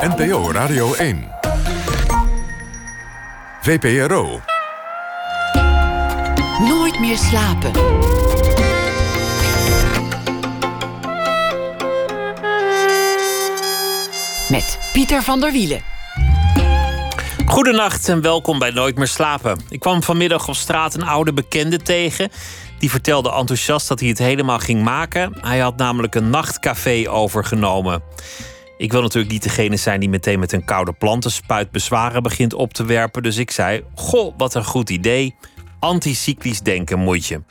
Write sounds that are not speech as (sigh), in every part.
NPO Radio 1. VPRO. Nooit meer slapen. Met Pieter van der Wielen. Goedenacht en welkom bij Nooit meer slapen. Ik kwam vanmiddag op straat een oude bekende tegen. Die vertelde enthousiast dat hij het helemaal ging maken. Hij had namelijk een nachtcafé overgenomen. Ik wil natuurlijk niet degene zijn die meteen met een koude plantenspuit bezwaren begint op te werpen. Dus ik zei: Goh, wat een goed idee. Anticyclisch denken moet je.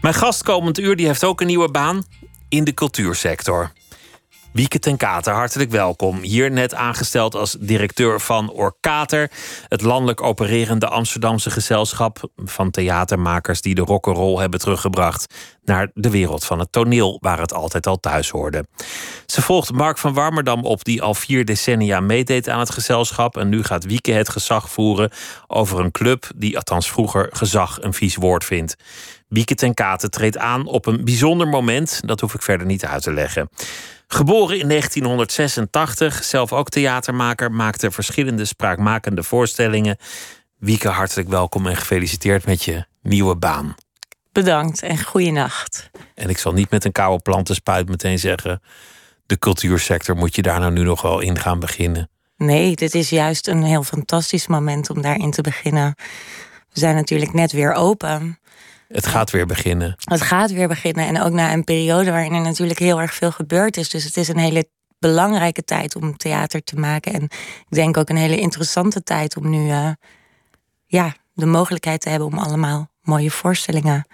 Mijn gast komend uur die heeft ook een nieuwe baan in de cultuursector. Wieke ten Kater, hartelijk welkom. Hier net aangesteld als directeur van Orkater, het landelijk opererende Amsterdamse gezelschap van theatermakers die de rock'n'roll hebben teruggebracht naar de wereld van het toneel, waar het altijd al thuis hoorde. Ze volgt Mark van Warmerdam op, die al vier decennia meedeed aan het gezelschap. En nu gaat Wieke het gezag voeren over een club die, althans vroeger, gezag een vies woord vindt. Wieke ten Katen treedt aan op een bijzonder moment. Dat hoef ik verder niet uit te leggen. Geboren in 1986, zelf ook theatermaker, maakte verschillende spraakmakende voorstellingen. Wieke, hartelijk welkom en gefeliciteerd met je nieuwe baan. Bedankt en goeienacht. En ik zal niet met een koude plantenspuit meteen zeggen... de cultuursector moet je daar nou nu nog wel in gaan beginnen. Nee, dit is juist een heel fantastisch moment om daarin te beginnen. We zijn natuurlijk net weer open. Het gaat weer beginnen. Het gaat weer beginnen. En ook na een periode waarin er natuurlijk heel erg veel gebeurd is. Dus het is een hele belangrijke tijd om theater te maken. En ik denk ook een hele interessante tijd om nu uh, ja, de mogelijkheid te hebben om allemaal mooie voorstellingen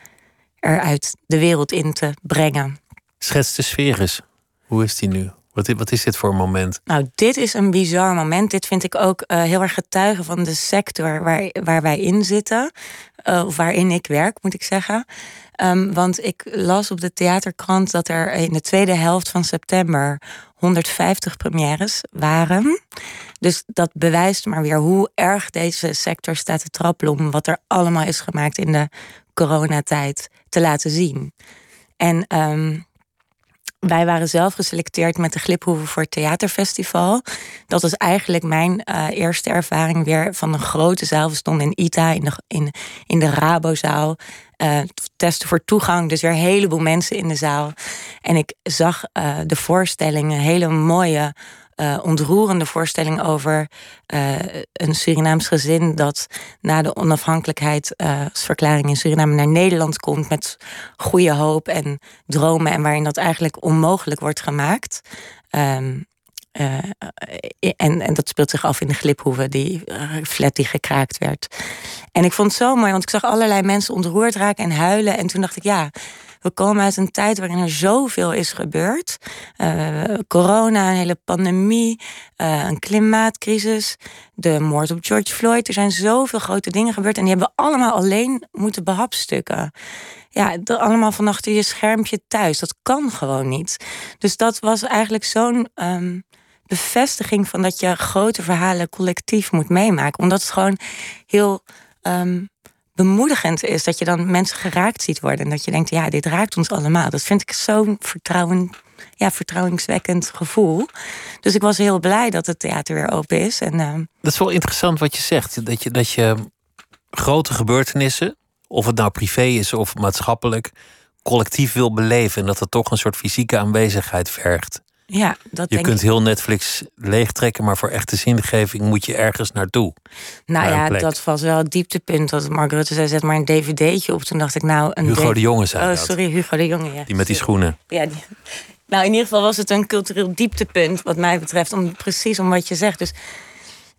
eruit de wereld in te brengen. Schets de sfeer eens. Hoe is die nu? Wat, wat is dit voor een moment? Nou, dit is een bizar moment. Dit vind ik ook uh, heel erg getuigen van de sector waar, waar wij in zitten. Uh, waarin ik werk, moet ik zeggen. Um, want ik las op de theaterkrant dat er in de tweede helft van september 150 premières waren. Dus dat bewijst maar weer hoe erg deze sector staat te trappelen om wat er allemaal is gemaakt in de coronatijd te laten zien. En um, wij waren zelf geselecteerd met de Gliphoeven voor het Theaterfestival. Dat was eigenlijk mijn uh, eerste ervaring weer van een grote zaal. We stonden in ITA, in de, in, in de Rabozaal. Uh, testen voor toegang, dus weer een heleboel mensen in de zaal. En ik zag uh, de voorstellingen, hele mooie uh, ontroerende voorstelling over uh, een Surinaams gezin dat na de onafhankelijkheidsverklaring uh, in Suriname naar Nederland komt met goede hoop en dromen en waarin dat eigenlijk onmogelijk wordt gemaakt. Uh, en, en dat speelt zich af in de gliphoeve, die flat die gekraakt werd. En ik vond het zo mooi, want ik zag allerlei mensen ontroerd raken en huilen. En toen dacht ik, ja, we komen uit een tijd waarin er zoveel is gebeurd. Uh, corona, een hele pandemie, uh, een klimaatcrisis, de moord op George Floyd. Er zijn zoveel grote dingen gebeurd en die hebben we allemaal alleen moeten behapstukken. Ja, allemaal van achter je schermpje thuis. Dat kan gewoon niet. Dus dat was eigenlijk zo'n um, bevestiging van dat je grote verhalen collectief moet meemaken. Omdat het gewoon heel um, bemoedigend is dat je dan mensen geraakt ziet worden. En dat je denkt, ja, dit raakt ons allemaal. Dat vind ik zo'n vertrouwen, ja, vertrouwenswekkend gevoel. Dus ik was heel blij dat het theater weer open is. En, uh... Dat is wel interessant wat je zegt. Dat je, dat je grote gebeurtenissen, of het nou privé is of maatschappelijk, collectief wil beleven. En dat het toch een soort fysieke aanwezigheid vergt. Ja, dat je kunt heel Netflix leegtrekken, maar voor echte zingeving moet je ergens naartoe. Nou ja, dat was wel het dieptepunt. Dat Mark Rutte zei, zet maar een dvd'tje op. Toen dacht ik, nou... Een Hugo de Jonge zei Oh, sorry, Hugo de Jonge, ja. Die met die schoenen. Ja, die... Nou, in ieder geval was het een cultureel dieptepunt, wat mij betreft. Om, precies om wat je zegt. Dus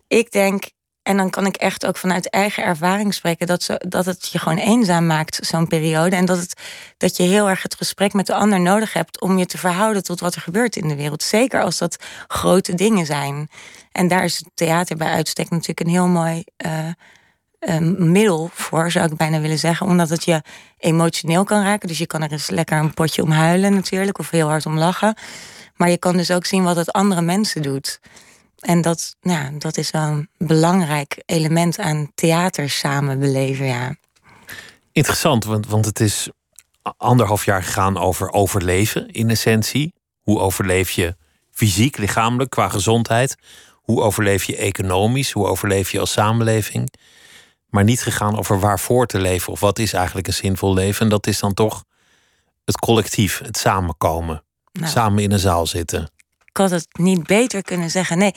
ik denk, en dan kan ik echt ook vanuit eigen ervaring spreken dat, zo, dat het je gewoon eenzaam maakt, zo'n periode. En dat, het, dat je heel erg het gesprek met de ander nodig hebt om je te verhouden tot wat er gebeurt in de wereld. Zeker als dat grote dingen zijn. En daar is het theater bij uitstek natuurlijk een heel mooi uh, uh, middel voor, zou ik bijna willen zeggen. Omdat het je emotioneel kan raken. Dus je kan er eens lekker een potje om huilen natuurlijk, of heel hard om lachen. Maar je kan dus ook zien wat het andere mensen doet. En dat, nou, dat is wel een belangrijk element aan theater samen beleven, ja. Interessant, want, want het is anderhalf jaar gegaan over overleven in essentie. Hoe overleef je fysiek, lichamelijk, qua gezondheid. Hoe overleef je economisch? Hoe overleef je als samenleving? Maar niet gegaan over waarvoor te leven of wat is eigenlijk een zinvol leven. En dat is dan toch het collectief, het samenkomen. Nou. Samen in een zaal zitten. Ik had het niet beter kunnen zeggen. Nee,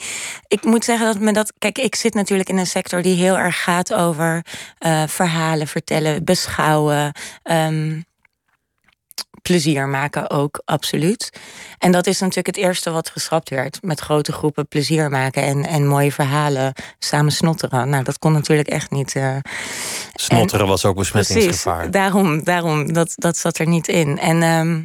ik moet zeggen dat me dat. Kijk, ik zit natuurlijk in een sector die heel erg gaat over eh, verhalen vertellen, beschouwen. ehm, plezier maken ook, absoluut. En dat is natuurlijk het eerste wat geschrapt werd. Met grote groepen plezier maken en, en mooie verhalen samen snotteren. Nou, dat kon natuurlijk echt niet. eh, Snotteren was ook besmettingsgevaar. Precies, daarom, daarom dat, dat zat er niet in. En, ehm,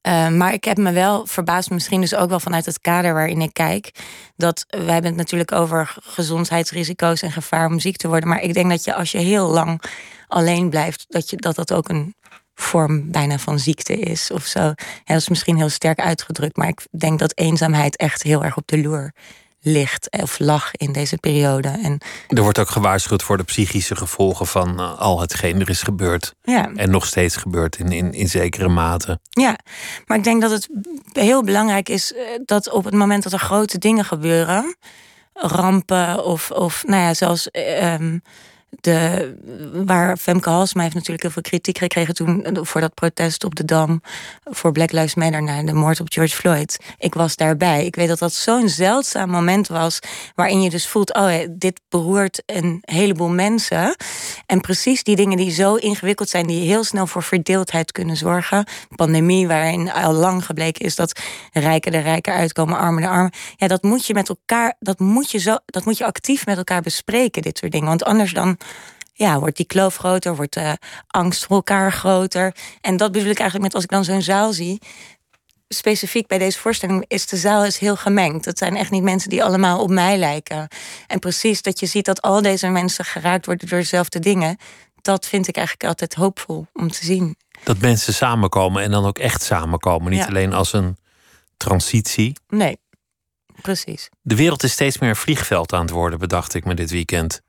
eh, maar ik heb me wel verbaasd, misschien dus ook wel vanuit het kader waarin ik kijk. Dat wij hebben het natuurlijk over gezondheidsrisico's en gevaar om ziek te worden. Maar ik denk dat je als je heel lang alleen blijft, dat je, dat, dat ook een vorm bijna van ziekte is of zo. Dat is misschien heel sterk uitgedrukt, maar ik denk dat eenzaamheid echt heel erg op de loer ligt of lag in deze periode. En Er wordt ook gewaarschuwd voor de psychische gevolgen van eh, al hetgeen er is gebeurd. ja, En nog steeds gebeurt in, in, in zekere mate. Ja, maar ik denk dat het heel belangrijk is eh, dat op het moment dat er grote dingen gebeuren, rampen of, of nou ja, zelfs eh, ehm, de, waar Femke Halsema heeft natuurlijk heel veel kritiek gekregen toen voor dat protest op de Dam voor Black Lives Matter na de moord op George Floyd. Ik was daarbij. Ik weet dat dat zo'n zeldzaam moment was waarin je dus voelt, oh dit beroert een heleboel mensen. En precies die dingen die zo ingewikkeld zijn, die heel snel voor verdeeldheid kunnen zorgen. Pandemie, waarin al lang gebleken is dat rijken er rijker uitkomen, armen de armen. Ja, dat moet je met elkaar, dat moet je zo, dat moet je actief met elkaar bespreken, dit soort dingen. Want anders dan ja, wordt die kloof groter, wordt de angst voor elkaar groter. En dat bedoel ik eigenlijk met als ik dan zo'n zaal zie. Specifiek bij deze voorstelling is de zaal is heel gemengd. Het zijn echt niet mensen die allemaal op mij lijken. En precies dat je ziet dat al deze mensen geraakt worden door dezelfde dingen. Dat vind ik eigenlijk altijd hoopvol om te zien. Dat mensen samenkomen en dan ook echt samenkomen. Niet Ja. alleen als een transitie. Nee, precies. De wereld is steeds meer een vliegveld aan het worden, bedacht ik me dit weekend.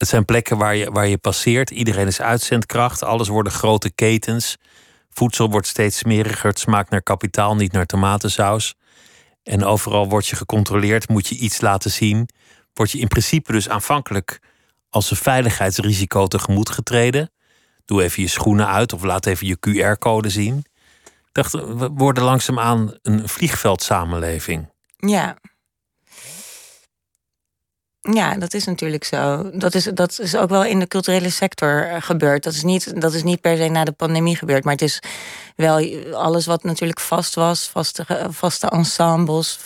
Het zijn plekken waar je, waar je passeert. Iedereen is uitzendkracht. Alles worden grote ketens. Voedsel wordt steeds smeriger. Het smaakt naar kapitaal, niet naar tomatensaus. En overal word je gecontroleerd. Moet je iets laten zien. Word je in principe dus aanvankelijk als een veiligheidsrisico tegemoet getreden. Doe even je schoenen uit of laat even je QR-code zien. Ik dacht, we worden langzaamaan een vliegveldsamenleving. Ja. Ja, dat is natuurlijk zo. Dat is, dat is ook wel in de culturele sector eh, gebeurd. Dat is, niet, dat is niet per se na de pandemie gebeurd. Maar het is wel alles wat natuurlijk vast was. Vaste, vaste ensembles.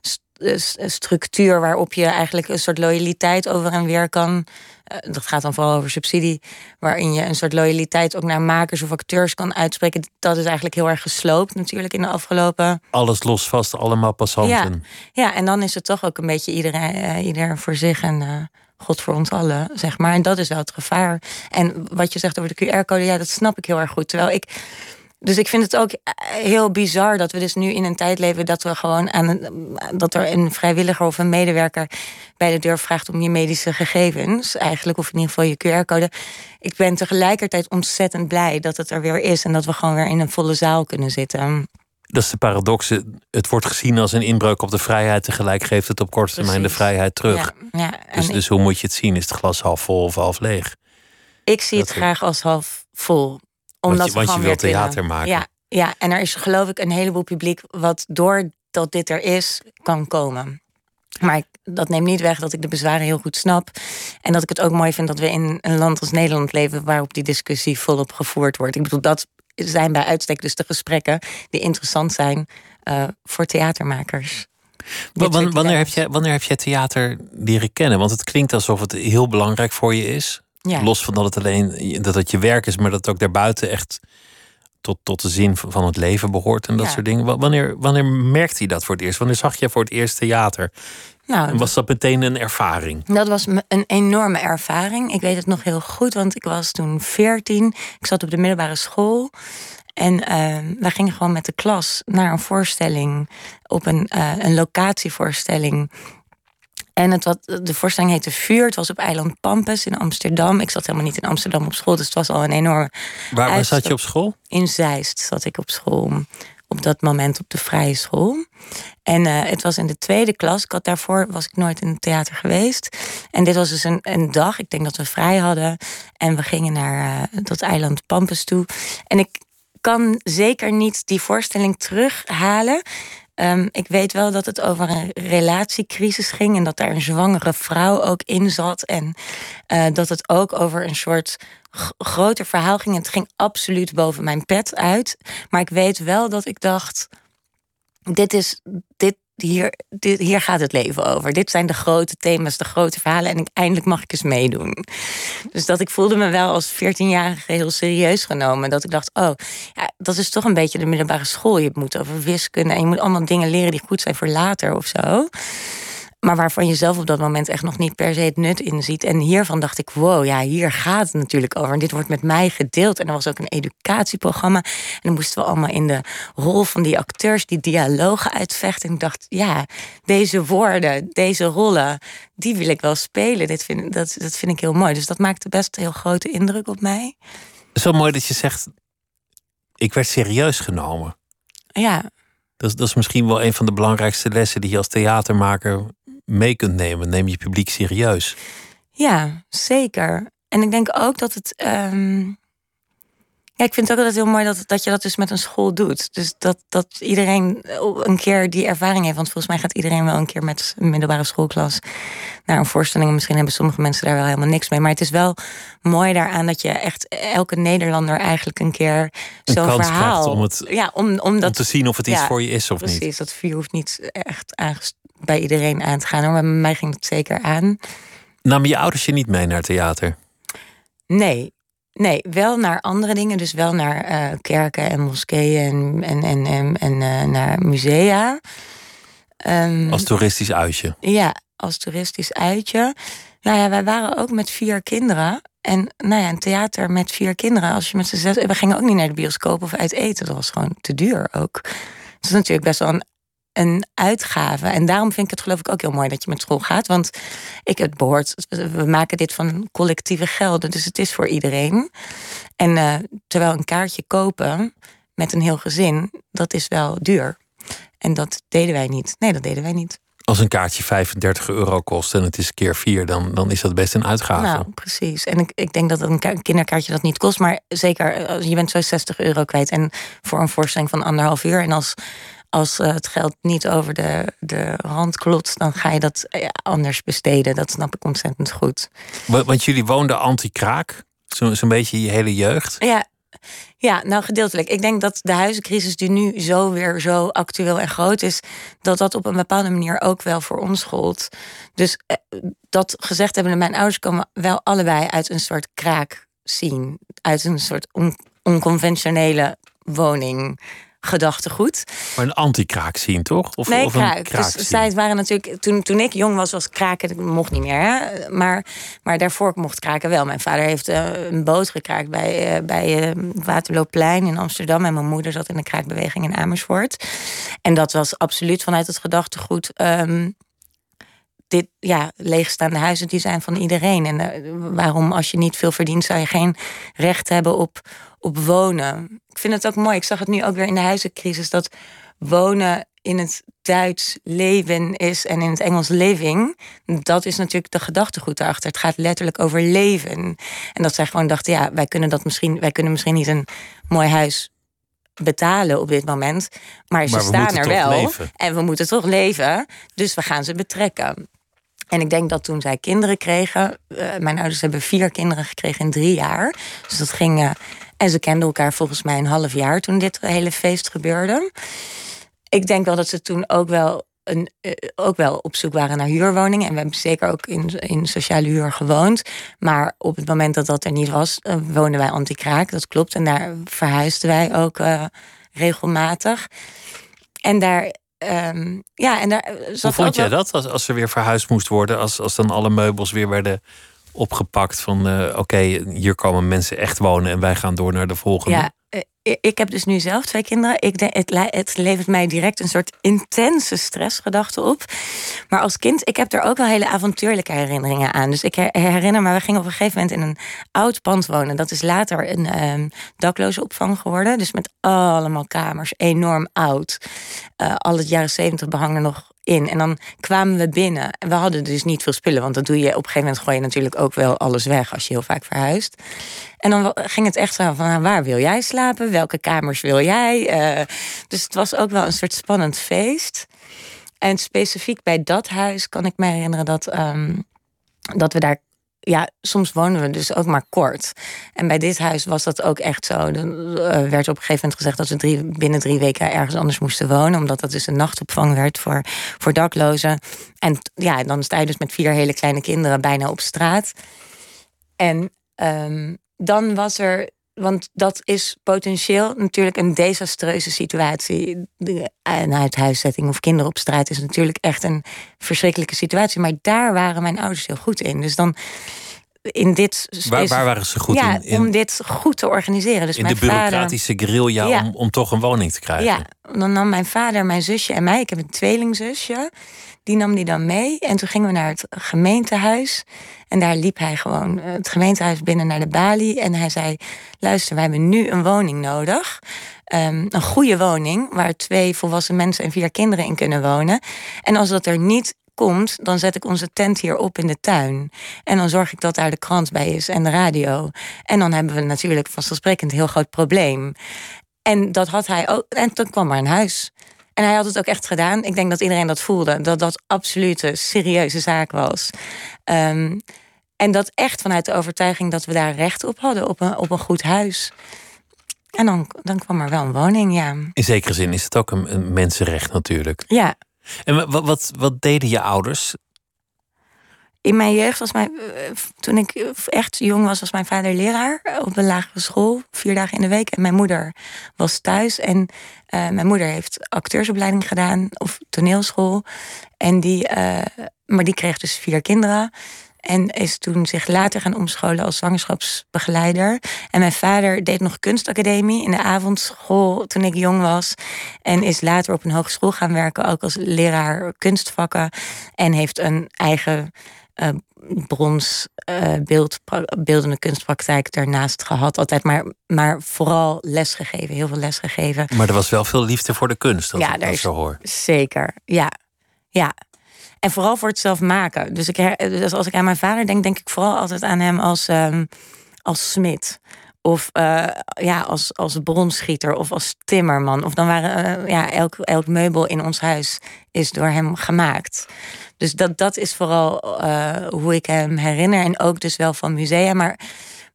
st- structuur waarop je eigenlijk een soort loyaliteit over en weer kan. Eh, dat gaat dan vooral over subsidie. Waarin je een soort loyaliteit ook naar makers of acteurs kan uitspreken. Dat is eigenlijk heel erg gesloopt natuurlijk in de afgelopen Alles los vast, allemaal passanten. ja, en dan is het toch ook een beetje iedereen, eh, ieder voor zich en eh, God voor ons allen, zeg maar. En dat is wel het gevaar. En wat je zegt over de QR-code, ja, dat snap ik heel erg goed. Terwijl ik. Dus ik vind het ook eh, heel bizar dat we dus nu in een tijd leven dat we gewoon aan een, dat er een vrijwilliger of een medewerker bij de deur vraagt om je medische gegevens, eigenlijk, of in ieder geval je QR-code. Ik ben tegelijkertijd ontzettend blij dat het er weer is en dat we gewoon weer in een volle zaal kunnen zitten. Dat is de paradox. Het wordt gezien als een inbreuk op de vrijheid. Tegelijk geeft het op korte termijn de vrijheid terug. Ja, Dus, dus hoe moet je het zien? Is het glas half vol of half leeg? Ik zie het graag als half vol. Omdat je- we want je gewoon wilt theater maken. Ja, ja, en er is geloof ik een heleboel publiek wat doordat dit er is, kan komen. Maar ik, dat neemt niet weg dat ik de bezwaren heel goed snap. En dat ik het ook mooi vind dat we in een land als Nederland leven waarop die discussie volop gevoerd wordt. Ik bedoel, dat zijn bij uitstek dus de gesprekken die interessant zijn eh, voor theatermakers. Wanneer, heb je, wanneer heb jij theater leren kennen? Want het klinkt alsof het heel belangrijk voor je is. Ja. Los van dat het alleen dat het je werk is, maar dat het ook daarbuiten echt tot, tot de zin van het leven behoort en dat Ja. soort dingen. Wa- Wanneer, wanneer merkte je dat voor het eerst? Wanneer zag je voor het eerst theater? Nou, En was dat meteen een ervaring? Dat was een enorme ervaring. Ik weet het nog heel goed, want ik was toen 14. Ik zat op de middelbare school. En uh, wij gingen gewoon met de klas naar een voorstelling, op een, eh, een locatievoorstelling. En het wat, de voorstelling heette Vuur. Het was op eiland Pampus in Amsterdam. Ik zat helemaal niet in Amsterdam op school, dus het was al een enorme. Waar, waar zat je op school? In Zeist zat ik op school. Op op dat moment op de vrije school. En uh, het was in de tweede klas. Ik had daarvoor was ik nooit in het theater geweest. En dit was dus een, een dag. Ik denk dat we vrij hadden. En we gingen naar uh, dat eiland Pampus toe. En ik kan zeker niet die voorstelling terughalen. Um, ik weet wel dat het over een relatiecrisis ging en dat daar een zwangere vrouw ook in zat. En uh, dat het ook over een soort groter verhaal ging. Het ging absoluut boven mijn pet uit. Maar ik weet wel dat ik dacht: dit is. Dit, hier, hier gaat het leven over. Dit zijn de grote thema's, de grote verhalen. En ik, eindelijk mag ik eens meedoen. Dus dat ik voelde me wel als 14-jarige heel serieus genomen. Dat ik dacht, oh, ja, dat is toch een beetje de middelbare school. Je moet over wiskunde en je moet allemaal dingen leren die goed zijn voor later of zo maar waarvan je zelf op dat moment echt nog niet per se het nut in ziet. En hiervan dacht ik, wow, ja, hier gaat het natuurlijk over. En dit wordt met mij gedeeld. En er was ook een educatieprogramma. En dan moesten we allemaal in de rol van die acteurs die dialogen uitvechten. En ik dacht, ja, deze woorden, deze rollen, die wil ik wel spelen. Dit vind, dat, dat vind ik heel mooi. Dus dat maakte best een heel grote indruk op mij. Zo mooi dat je zegt, ik werd serieus genomen. Ja. Dat is, dat is misschien wel een van de belangrijkste lessen die je als theatermaker mee kunt nemen. Neem je publiek serieus. Ja, zeker. En ik denk ook dat het. Um... Ja, ik vind het ook altijd heel mooi dat, dat je dat dus met een school doet. Dus dat, dat iedereen een keer die ervaring heeft. Want volgens mij gaat iedereen wel een keer met een middelbare schoolklas naar een voorstelling. Misschien hebben sommige mensen daar wel helemaal niks mee. Maar het is wel mooi daaraan dat je echt elke Nederlander eigenlijk een keer zo'n verhaal. Om, het, ja, om, om, dat, om te zien of het iets voor je is of precies, niet. Precies, dat vuur hoeft niet echt bij iedereen aan te gaan. Maar bij mij ging het zeker aan. Namen je ouders je niet mee naar theater? Nee. Nee, wel naar andere dingen. Dus wel naar uh, kerken en moskeeën en, en, en, en, uh, naar musea. Um, als toeristisch uitje? Ja, als toeristisch uitje. Nou ja, wij waren ook met vier kinderen. En nou ja, een theater met vier kinderen. Als je met z'n zes. We gingen ook niet naar de bioscoop of uit eten. Dat was gewoon te duur ook. Het is natuurlijk best wel een een uitgave. En daarom vind ik het geloof ik ook heel mooi dat je met school gaat. Want ik het behoort, we maken dit van collectieve gelden. Dus het is voor iedereen. En uh, terwijl een kaartje kopen met een heel gezin, dat is wel duur. En dat deden wij niet. Nee, dat deden wij niet. Als een kaartje 35 euro kost en het is keer vier, dan, dan is dat best een uitgave. Nou, precies. En ik, ik denk dat een kinderkaartje dat niet kost. Maar zeker, eh, je bent zo 60 euro kwijt. En voor een voorstelling van anderhalf uur. En als als uh, het geld niet over de, de rand klotst, dan ga je dat eh, anders besteden. Dat snap ik ontzettend goed. Want jullie woonden anti-kraak, zo'n zo beetje je hele jeugd. Ja, ja, nou gedeeltelijk. Ik denk dat de huizencrisis die nu zo weer zo actueel en groot is, dat dat op een bepaalde manier ook wel voor ons gold. Dus eh, dat gezegd hebben, mijn ouders komen wel allebei uit een soort kraak zien. Uit een soort onconventionele woning gedachtegoed. Maar een anti-kraak zien, toch? Of, nee, of kraak. Een kraak dus zij waren natuurlijk, toen, toen ik jong was, was kraken mocht niet meer. Hè? Maar, maar daarvoor mocht kraken wel. Mijn vader heeft uh, een boot gekraakt bij, uh, bij uh, Waterloopplein in Amsterdam. En mijn moeder zat in de kraakbeweging in Amersfoort. En dat was absoluut vanuit het gedachtegoed. Um, dit, ja, leegstaande huizen die zijn van iedereen. En waarom, als je niet veel verdient, zou je geen recht hebben op, op wonen. Ik vind het ook mooi. Ik zag het nu ook weer in de huizencrisis. Dat wonen in het Duits leven is en in het Engels living. Dat is natuurlijk de gedachtegoed daarachter. Het gaat letterlijk over leven. En dat zij gewoon dachten, ja, wij kunnen dat misschien, wij kunnen misschien niet een mooi huis betalen op dit moment. Maar ze staan er wel. Leven. En we moeten toch leven. Dus we gaan ze betrekken. En ik denk dat toen zij kinderen kregen, uh, mijn ouders hebben vier kinderen gekregen in drie jaar. Dus dat ging uh, en ze kenden elkaar volgens mij een half jaar toen dit hele feest gebeurde. Ik denk wel dat ze toen ook wel, een, eh, ook wel op zoek waren naar huurwoningen. En we hebben zeker ook in, in sociale huur gewoond. Maar op het moment dat dat er niet was, uh, woonden wij anti-kraak. Dat klopt. En daar verhuisden wij ook uh, regelmatig. En daar Um, ja, en daar Hoe vond jij dat als, als er weer verhuisd moest worden? Als, als dan alle meubels weer werden opgepakt van uh, oké, hier komen mensen echt wonen en wij gaan door naar de volgende. Ja, uh, ik heb dus nu zelf twee kinderen. Ik denk, het, het levert mij direct een soort intense stressgedachte op. Maar als kind, ik heb er ook wel hele avontuurlijke herinneringen aan. Dus ik herinner me, we gingen op een gegeven moment in een oud pand wonen. Dat is later een um, dakloze opvang geworden. Dus met allemaal kamers, enorm oud. Uh, al het jaren zeventig behang er nog in. En dan kwamen we binnen. En we hadden dus niet veel spullen. Want dat doe je op een gegeven moment gooi je natuurlijk ook wel alles weg als je heel vaak verhuist. En dan ging het echt zo van nou, waar wil jij slapen? Welke kamers wil jij? Uh, dus het was ook wel een soort spannend feest. En specifiek bij dat huis kan ik me herinneren dat, um, dat we daar ja, soms wonen we dus ook maar kort. En bij dit huis was dat ook echt zo. Er uh, werd op een gegeven moment gezegd dat we drie, binnen drie weken ergens anders moesten wonen. Omdat dat dus een nachtopvang werd voor, voor daklozen. En ja, dan sta je dus met vier hele kleine kinderen bijna op straat. En um, dan was er want dat is potentieel natuurlijk een desastreuze situatie. De uithuiszetting of kinderen op straat is natuurlijk echt een verschrikkelijke situatie. Maar daar waren mijn ouders heel goed in. Dus dan in dit. Waar, waar waren ze goed ja, in? Om dit goed te organiseren. Dus in de bureaucratische vader, guerrilla om, om toch een woning te krijgen. Ja, dan nam mijn vader, mijn zusje en mij. Ik heb een tweelingzusje. Die nam die dan mee. En toen gingen we naar het gemeentehuis. En daar liep hij gewoon eh, het gemeentehuis binnen naar de balie. En hij zei: Luister, wij hebben nu een woning nodig. Um, een goede woning waar twee volwassen mensen en vier kinderen in kunnen wonen. En als dat er niet komt, dan zet ik onze tent hier op in de tuin. En dan zorg ik dat daar de krant bij is en de radio. En dan hebben we natuurlijk vanzelfsprekend een heel groot probleem. En dat had hij ook. En toen kwam er een huis. En hij had het ook echt gedaan. Ik denk dat iedereen dat voelde. Dat dat absoluut een serieuze zaak was. Um, en dat echt vanuit de overtuiging dat we daar recht op hadden. Op een, op een goed huis. En dan, dan kwam er wel een woning, ja. In zekere zin is het ook een, een mensenrecht natuurlijk. Ja. En wat, wat, wat deden je ouders? In mijn jeugd was mijn. Eh, toen ik echt jong was, was mijn vader leraar op een lagere school, vier dagen in de week. En mijn moeder was thuis. En uh, mijn moeder heeft acteursopleiding gedaan, of toneelschool. En die, uh, maar die kreeg dus vier kinderen. En is toen zich later gaan omscholen als zwangerschapsbegeleider. En mijn vader deed nog kunstacademie in de avondschool toen ik jong was. En is later op een hogeschool gaan werken, ook als leraar kunstvakken. En heeft een eigen uh, brons uh, beeld, beeldende kunstpraktijk daarnaast gehad. Altijd maar, maar vooral lesgegeven, heel veel lesgegeven. Maar er was wel veel liefde voor de kunst, als ja, ik dat zo hoor. Zeker, ja. ja. En vooral voor het zelf maken. Dus, ik, dus als ik aan mijn vader denk, denk ik vooral altijd aan hem als, um, als smid. Of uh, ja, als, als bronschieter of als timmerman. Of dan waren uh, ja, elk, elk meubel in ons huis is door hem gemaakt. Dus dat, dat is vooral uh, hoe ik hem herinner. En ook dus wel van musea. Maar,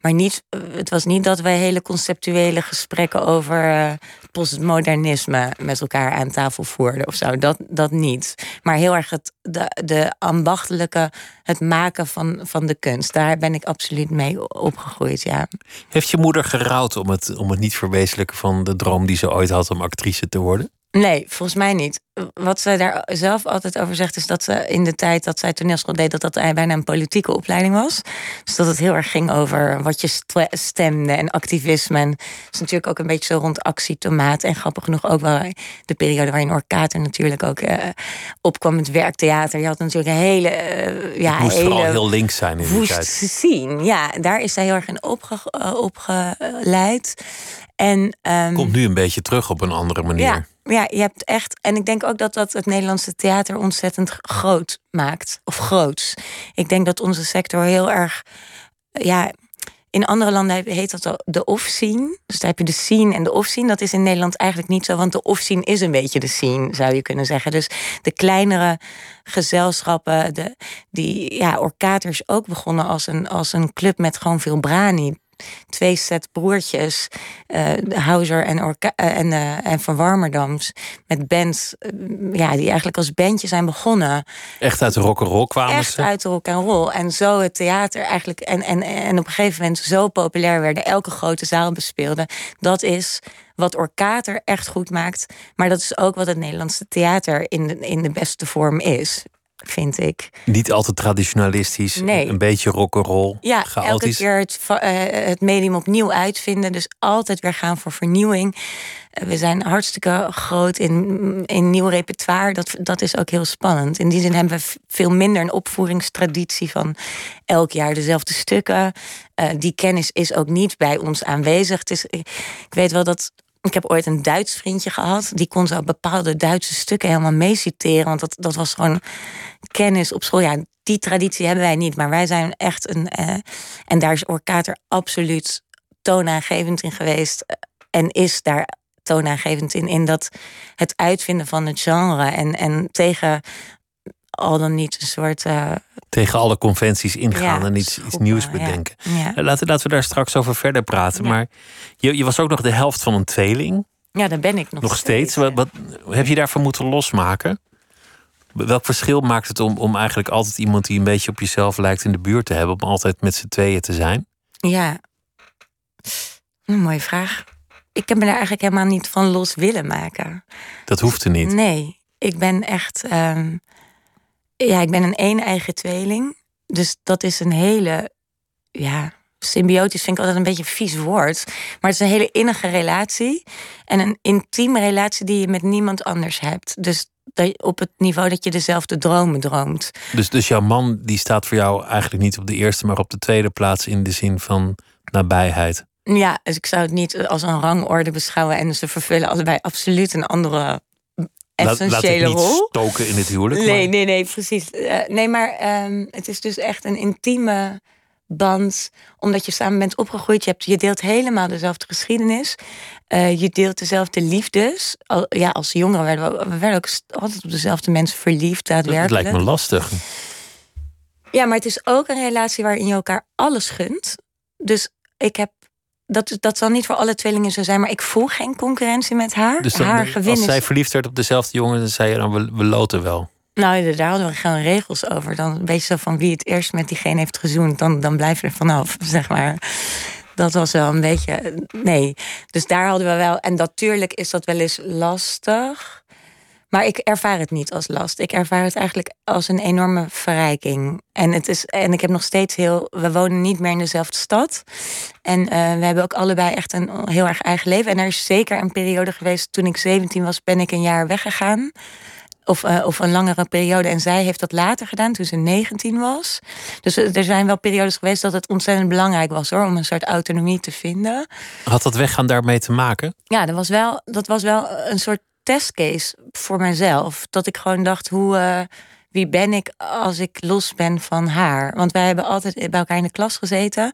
maar niet, het was niet dat wij hele conceptuele gesprekken over uh, postmodernisme met elkaar aan tafel voerden of zo. Dat, dat niet. Maar heel erg het, de, de ambachtelijke, het maken van, van de kunst. Daar ben ik absoluut mee opgegroeid, ja. Heeft je moeder gerouwd om het, om het niet verwezenlijken van de droom die ze ooit had om actrice te worden? Nee, volgens mij niet. Wat zij daar zelf altijd over zegt, is dat ze in de tijd dat zij toneelschool deed, dat dat bijna een politieke opleiding was. Dus dat het heel erg ging over wat je stemde en activisme. En dat is natuurlijk ook een beetje zo rond actietomaat. En grappig genoeg ook wel de periode waarin Orkater natuurlijk ook uh, opkwam met werktheater. Je had natuurlijk een hele. Uh, ja, moest hele vooral heel links zijn in die tijd. zien. Ja, daar is zij heel erg in opge, uh, opgeleid. En, um, Komt nu een beetje terug op een andere manier. Ja, ja, je hebt echt. En ik denk ook dat dat het Nederlandse theater ontzettend groot maakt. Of groots. Ik denk dat onze sector heel erg. Ja, in andere landen heet dat de off-scene. Dus daar heb je de scene en de off-scene. Dat is in Nederland eigenlijk niet zo, want de off-scene is een beetje de scene, zou je kunnen zeggen. Dus de kleinere gezelschappen, de, die, ja, Orkater ook begonnen als een, als een club met gewoon veel brani twee set broertjes, uh, Hauser en, Orka uh, en, uh, en Van Warmerdams, met bands ja, die eigenlijk als bandje zijn begonnen. Echt uit de rock and roll kwamen Echt ze? uit de rock and roll. En zo het theater eigenlijk, en, en, en op een gegeven moment zo populair werden, elke grote zaal bespeelde. Dat is wat Orkater echt goed maakt. Maar dat is ook wat het Nederlandse theater in de, in de beste vorm is. Vind ik. Niet altijd traditionalistisch, Nee. een beetje rock'n'roll, Ja, elke chaotisch. keer het, va- eh, het medium opnieuw uitvinden. Dus altijd weer gaan voor vernieuwing. Eh, we zijn hartstikke groot in, in nieuw repertoire. Dat, dat is ook heel spannend. In die zin hebben we veel minder een opvoeringstraditie van elk jaar dezelfde stukken. Eh, die kennis is ook niet bij ons aanwezig. Het is, ik weet wel dat. Ik heb ooit een Duits vriendje gehad. Die kon zo bepaalde Duitse stukken helemaal meeciteren. Want dat, dat was gewoon kennis op school. Ja, die traditie hebben wij niet. Maar wij zijn echt een. eh, en daar is Orkater absoluut toonaangevend in geweest. En is daar toonaangevend in. In dat het uitvinden van het genre. En, en tegen al dan niet een soort. eh, Tegen alle conventies ingaan Ja, en iets, iets nieuws ja. bedenken. ja. Eh, Laten, laten we daar straks over verder praten. Ja. Maar je, je was ook nog de helft van een tweeling, ja, daar ben ik nog, nog steeds. Wat, wat heb je daarvan moeten losmaken? Welk verschil maakt het om, om eigenlijk altijd iemand die een beetje op jezelf lijkt in de buurt te hebben, om altijd met z'n tweeën te zijn? Ja. Een mooie vraag. Ik heb me daar eigenlijk helemaal niet van los willen maken. Dat hoeft er niet. Nee, ik ben echt. ehm, ja, ik ben een een-eigen tweeling. Dus dat is een hele. Ja, symbiotisch vind ik altijd een beetje een vies woord. Maar het is een hele innige relatie. En een intieme relatie die je met niemand anders hebt. Dus op het niveau dat je dezelfde dromen droomt. Dus, dus jouw man die staat voor jou eigenlijk niet op de eerste, maar op de tweede plaats in de zin van nabijheid. Ja, dus ik zou het niet als een rangorde beschouwen. En ze vervullen allebei absoluut een andere Laat, laat essentiële niet rol. stoken in het huwelijk. Nee, maar- nee, nee, precies. Eh, nee, maar ehm, het is dus echt een intieme band. Omdat je samen bent opgegroeid. Je, hebt, je deelt helemaal dezelfde geschiedenis. Eh, je deelt dezelfde liefdes. Al, ja, als jongeren werden we, we werden ook altijd op dezelfde mensen verliefd, Het daadwerkelijk. lijkt me lastig. Ja, maar het is ook een relatie waarin je elkaar alles gunt. Dus ik heb. Dat, dat zal niet voor alle tweelingen zo zijn, maar ik voel geen concurrentie met haar. Dus dan- haar gewin als is zij verliefd werd op dezelfde jongen, dan zei je dan we, we loten wel. Nou, daar hadden we gewoon regels over. Dan weet je zo van wie het eerst met diegene heeft gezoend, dan, dan blijf je er vanaf, (laughs) zeg maar. Dat was wel een beetje. Nee. Dus daar hadden we wel. En natuurlijk is dat wel eens lastig. Maar ik ervaar het niet als last. Ik ervaar het eigenlijk als een enorme verrijking. En, het is, en ik heb nog steeds heel. We wonen niet meer in dezelfde stad. En eh, we hebben ook allebei echt een heel erg eigen leven. En er is zeker een periode geweest. Toen ik 17 was, ben ik een jaar weggegaan. Of, eh, of een langere periode. En zij heeft dat later gedaan, toen ze 19 was. Dus eh, er zijn wel periodes geweest dat het ontzettend belangrijk was hoor, om een soort autonomie te vinden. Had dat weggaan daarmee te maken? Ja, dat was wel, dat was wel een soort testcase voor mezelf. Dat ik gewoon dacht, hoe, eh, wie ben ik als ik los ben van haar? Want wij hebben altijd bij elkaar in de klas gezeten.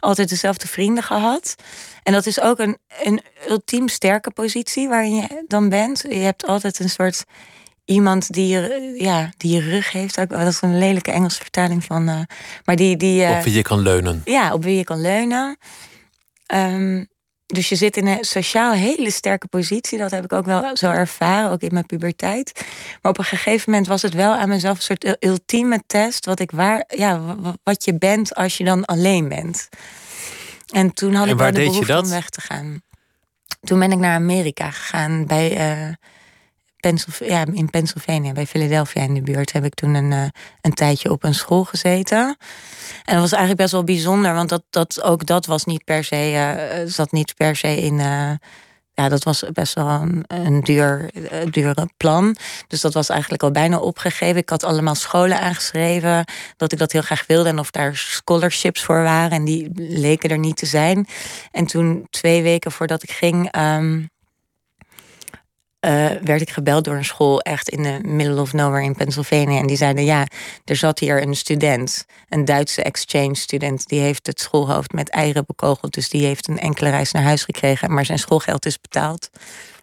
Altijd dezelfde vrienden gehad. En dat is ook een, een ultiem sterke positie waarin je dan bent. Je hebt altijd een soort iemand die je, ja, die je rug heeft. Ook, dat is een lelijke Engelse vertaling van. eh, maar die. die eh, Op wie je kan leunen? ja, op wie je kan leunen. Ehm, dus je zit in een sociaal hele sterke positie. Dat heb ik ook wel zo ervaren, ook in mijn puberteit. Maar op een gegeven moment was het wel aan mezelf een soort ultieme test. Wat, ik waar, ja, wat je bent als je dan alleen bent. En toen had En ik wel de behoefte dat? om weg te gaan. Toen ben ik naar Amerika gegaan. Bij, eh, Pennsylv- ja, in Pennsylvania, bij Philadelphia in de buurt, heb ik toen een, eh, een tijdje op een school gezeten. En dat was eigenlijk best wel bijzonder, want dat, dat, ook dat was niet per se, eh, zat niet per se in. ja, dat was best wel een, een duur, duur plan. Dus dat was eigenlijk al bijna opgegeven. Ik had allemaal scholen aangeschreven dat ik dat heel graag wilde en of daar scholarships voor waren. En die leken er niet te zijn. En toen, twee weken voordat ik ging. ehm, eh, werd ik gebeld door een school echt in de middle of nowhere in Pennsylvania. En die zeiden, ja, er zat hier een student, een Duitse exchange student. Die heeft het schoolhoofd met eieren bekogeld. Dus die heeft een enkele reis naar huis gekregen. Maar zijn schoolgeld is betaald.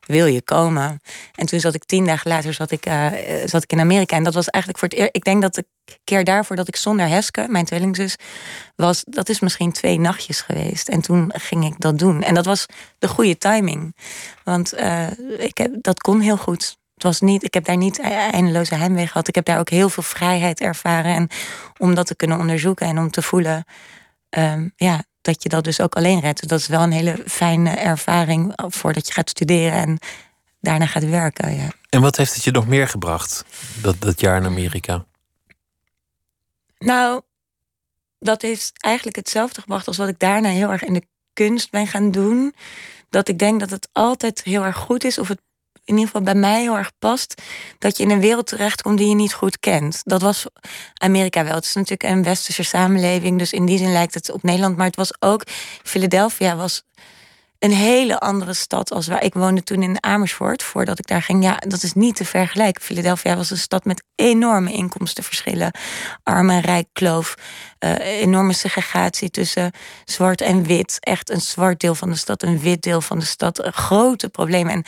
Wil je komen? En toen zat ik tien dagen later zat ik, eh, zat ik in Amerika. En dat was eigenlijk voor het eerst. Ik denk dat de keer daarvoor dat ik zonder Heske, mijn tweelingzus, was. Dat is misschien twee nachtjes geweest. En toen ging ik dat doen. En dat was de goede timing. Want eh, ik heb, dat kon heel goed. Het was niet, ik heb daar niet e- eindeloze heimwee gehad. Ik heb daar ook heel veel vrijheid ervaren. En om dat te kunnen onderzoeken en om te voelen ehm, ja, dat je dat dus ook alleen redt. Dat is wel een hele fijne ervaring voordat je gaat studeren en daarna gaat werken. Ja. En wat heeft het je nog meer gebracht, dat, dat jaar in Amerika? Nou, dat heeft eigenlijk hetzelfde gebracht als wat ik daarna heel erg in de kunst ben gaan doen. Dat ik denk dat het altijd heel erg goed is, of het in ieder geval bij mij heel erg past, dat je in een wereld terechtkomt die je niet goed kent. Dat was Amerika wel. Het is natuurlijk een westerse samenleving, dus in die zin lijkt het op Nederland. Maar het was ook, Philadelphia was een hele andere stad als waar ik woonde toen in Amersfoort, voordat ik daar ging. Ja, dat is niet te vergelijken. Philadelphia was een stad met enorme inkomstenverschillen, arm en rijk kloof, uh, enorme segregatie tussen zwart en wit. Echt een zwart deel van de stad, een wit deel van de stad, grote problemen. En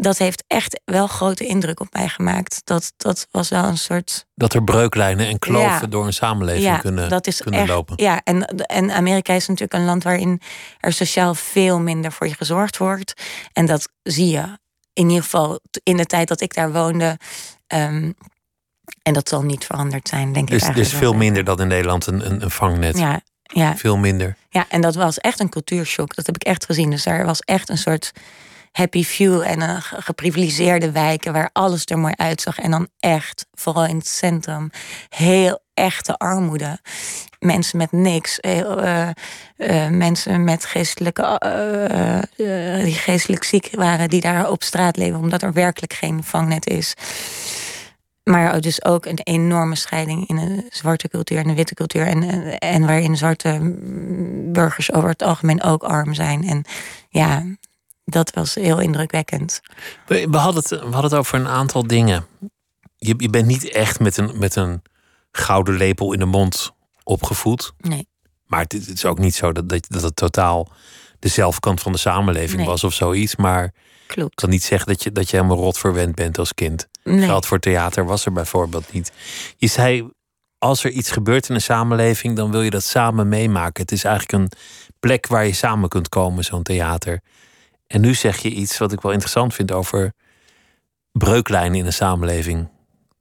dat heeft echt wel grote indruk op mij gemaakt. Dat, dat was wel een soort. Dat er breuklijnen en kloven door een samenleving ja, kunnen, dat is kunnen echt, lopen. Ja, en, en Amerika is natuurlijk een land waarin er sociaal veel minder voor je gezorgd wordt. En dat zie je in ieder geval in de tijd dat ik daar woonde. Um, en dat zal niet veranderd zijn, denk dus, ik. Dus veel minder dan in Nederland een, een, een vangnet. Ja, ja. Veel minder. Ja, en dat was echt een cultuurshock. Dat heb ik echt gezien. Dus daar was echt een soort happy few en een geprivilegeerde wijken waar alles er mooi uitzag. En dan echt, vooral in het centrum, heel echte armoede. Mensen met niks, uh, uh, mensen met geestelijke, die geestelijk ziek waren, die daar op straat leven, omdat er werkelijk geen vangnet is. Maar dus ook een enorme scheiding in de zwarte cultuur en de witte cultuur. En, en waarin zwarte burgers over het algemeen ook arm zijn. En ja, dat was heel indrukwekkend. We, we, hadden, het, we hadden het over een aantal dingen. Je, je bent niet echt met een, met een gouden lepel in de mond opgevoed. Nee. Maar het, is ook niet zo dat, dat, dat het totaal de zelfkant van de samenleving was of zoiets. Maar Klopt. ik kan niet zeggen dat je, dat je helemaal rot verwend bent als kind. Nee. Geld voor theater was er bijvoorbeeld niet. Je zei, als er iets gebeurt in een samenleving, dan wil je dat samen meemaken. Het is eigenlijk een plek waar je samen kunt komen, zo'n theater. En nu zeg je iets wat ik wel interessant vind over breuklijnen in een samenleving.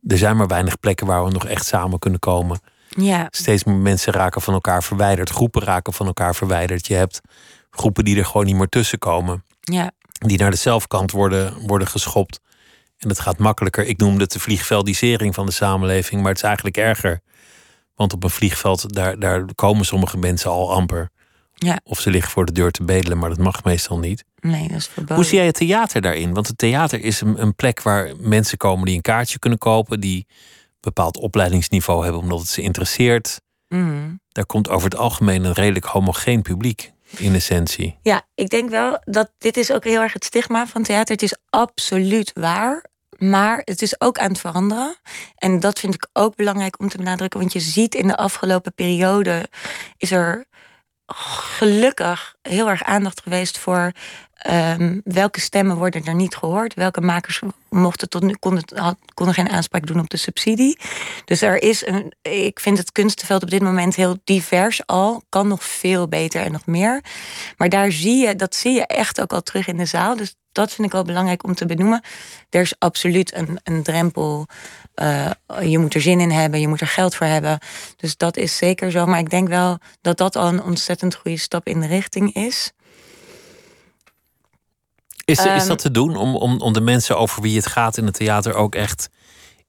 Er zijn maar weinig plekken waar we nog echt samen kunnen komen. Ja. Steeds meer mensen raken van elkaar verwijderd. Groepen raken van elkaar verwijderd. Je hebt groepen die er gewoon niet meer tussen komen. Ja. Die naar de zelfkant worden, worden geschopt. En het gaat makkelijker. Ik noemde het de vliegveldisering van de samenleving. Maar het is eigenlijk erger. Want op een vliegveld, daar, daar komen sommige mensen al amper. Ja. Of ze liggen voor de deur te bedelen, maar dat mag meestal niet. Nee, dat is verboden. Hoe zie jij het theater daarin? Want het theater is een, een plek waar mensen komen die een kaartje kunnen kopen, die een bepaald opleidingsniveau hebben omdat het ze interesseert. Mm. Daar komt over het algemeen een redelijk homogeen publiek in essentie. Ja, ik denk wel dat dit is ook heel erg het stigma van theater. Het is absoluut waar. Maar het is ook aan het veranderen. En dat vind ik ook belangrijk om te benadrukken. Want je ziet in de afgelopen periode is er gelukkig heel erg aandacht geweest voor um, welke stemmen worden er niet gehoord. Welke makers mochten tot nu konden, konden geen aanspraak doen op de subsidie. Dus er is een. Ik vind het kunstenveld op dit moment heel divers al. Kan nog veel beter en nog meer. Maar daar zie je, dat zie je echt ook al terug in de zaal. Dus dat vind ik wel belangrijk om te benoemen. Er is absoluut een, een drempel. Uh, je moet er zin in hebben, je moet er geld voor hebben. Dus dat is zeker zo. Maar ik denk wel dat dat al een ontzettend goede stap in de richting is. Is, is ehm, dat te doen om, om, om de mensen over wie het gaat in het theater ook echt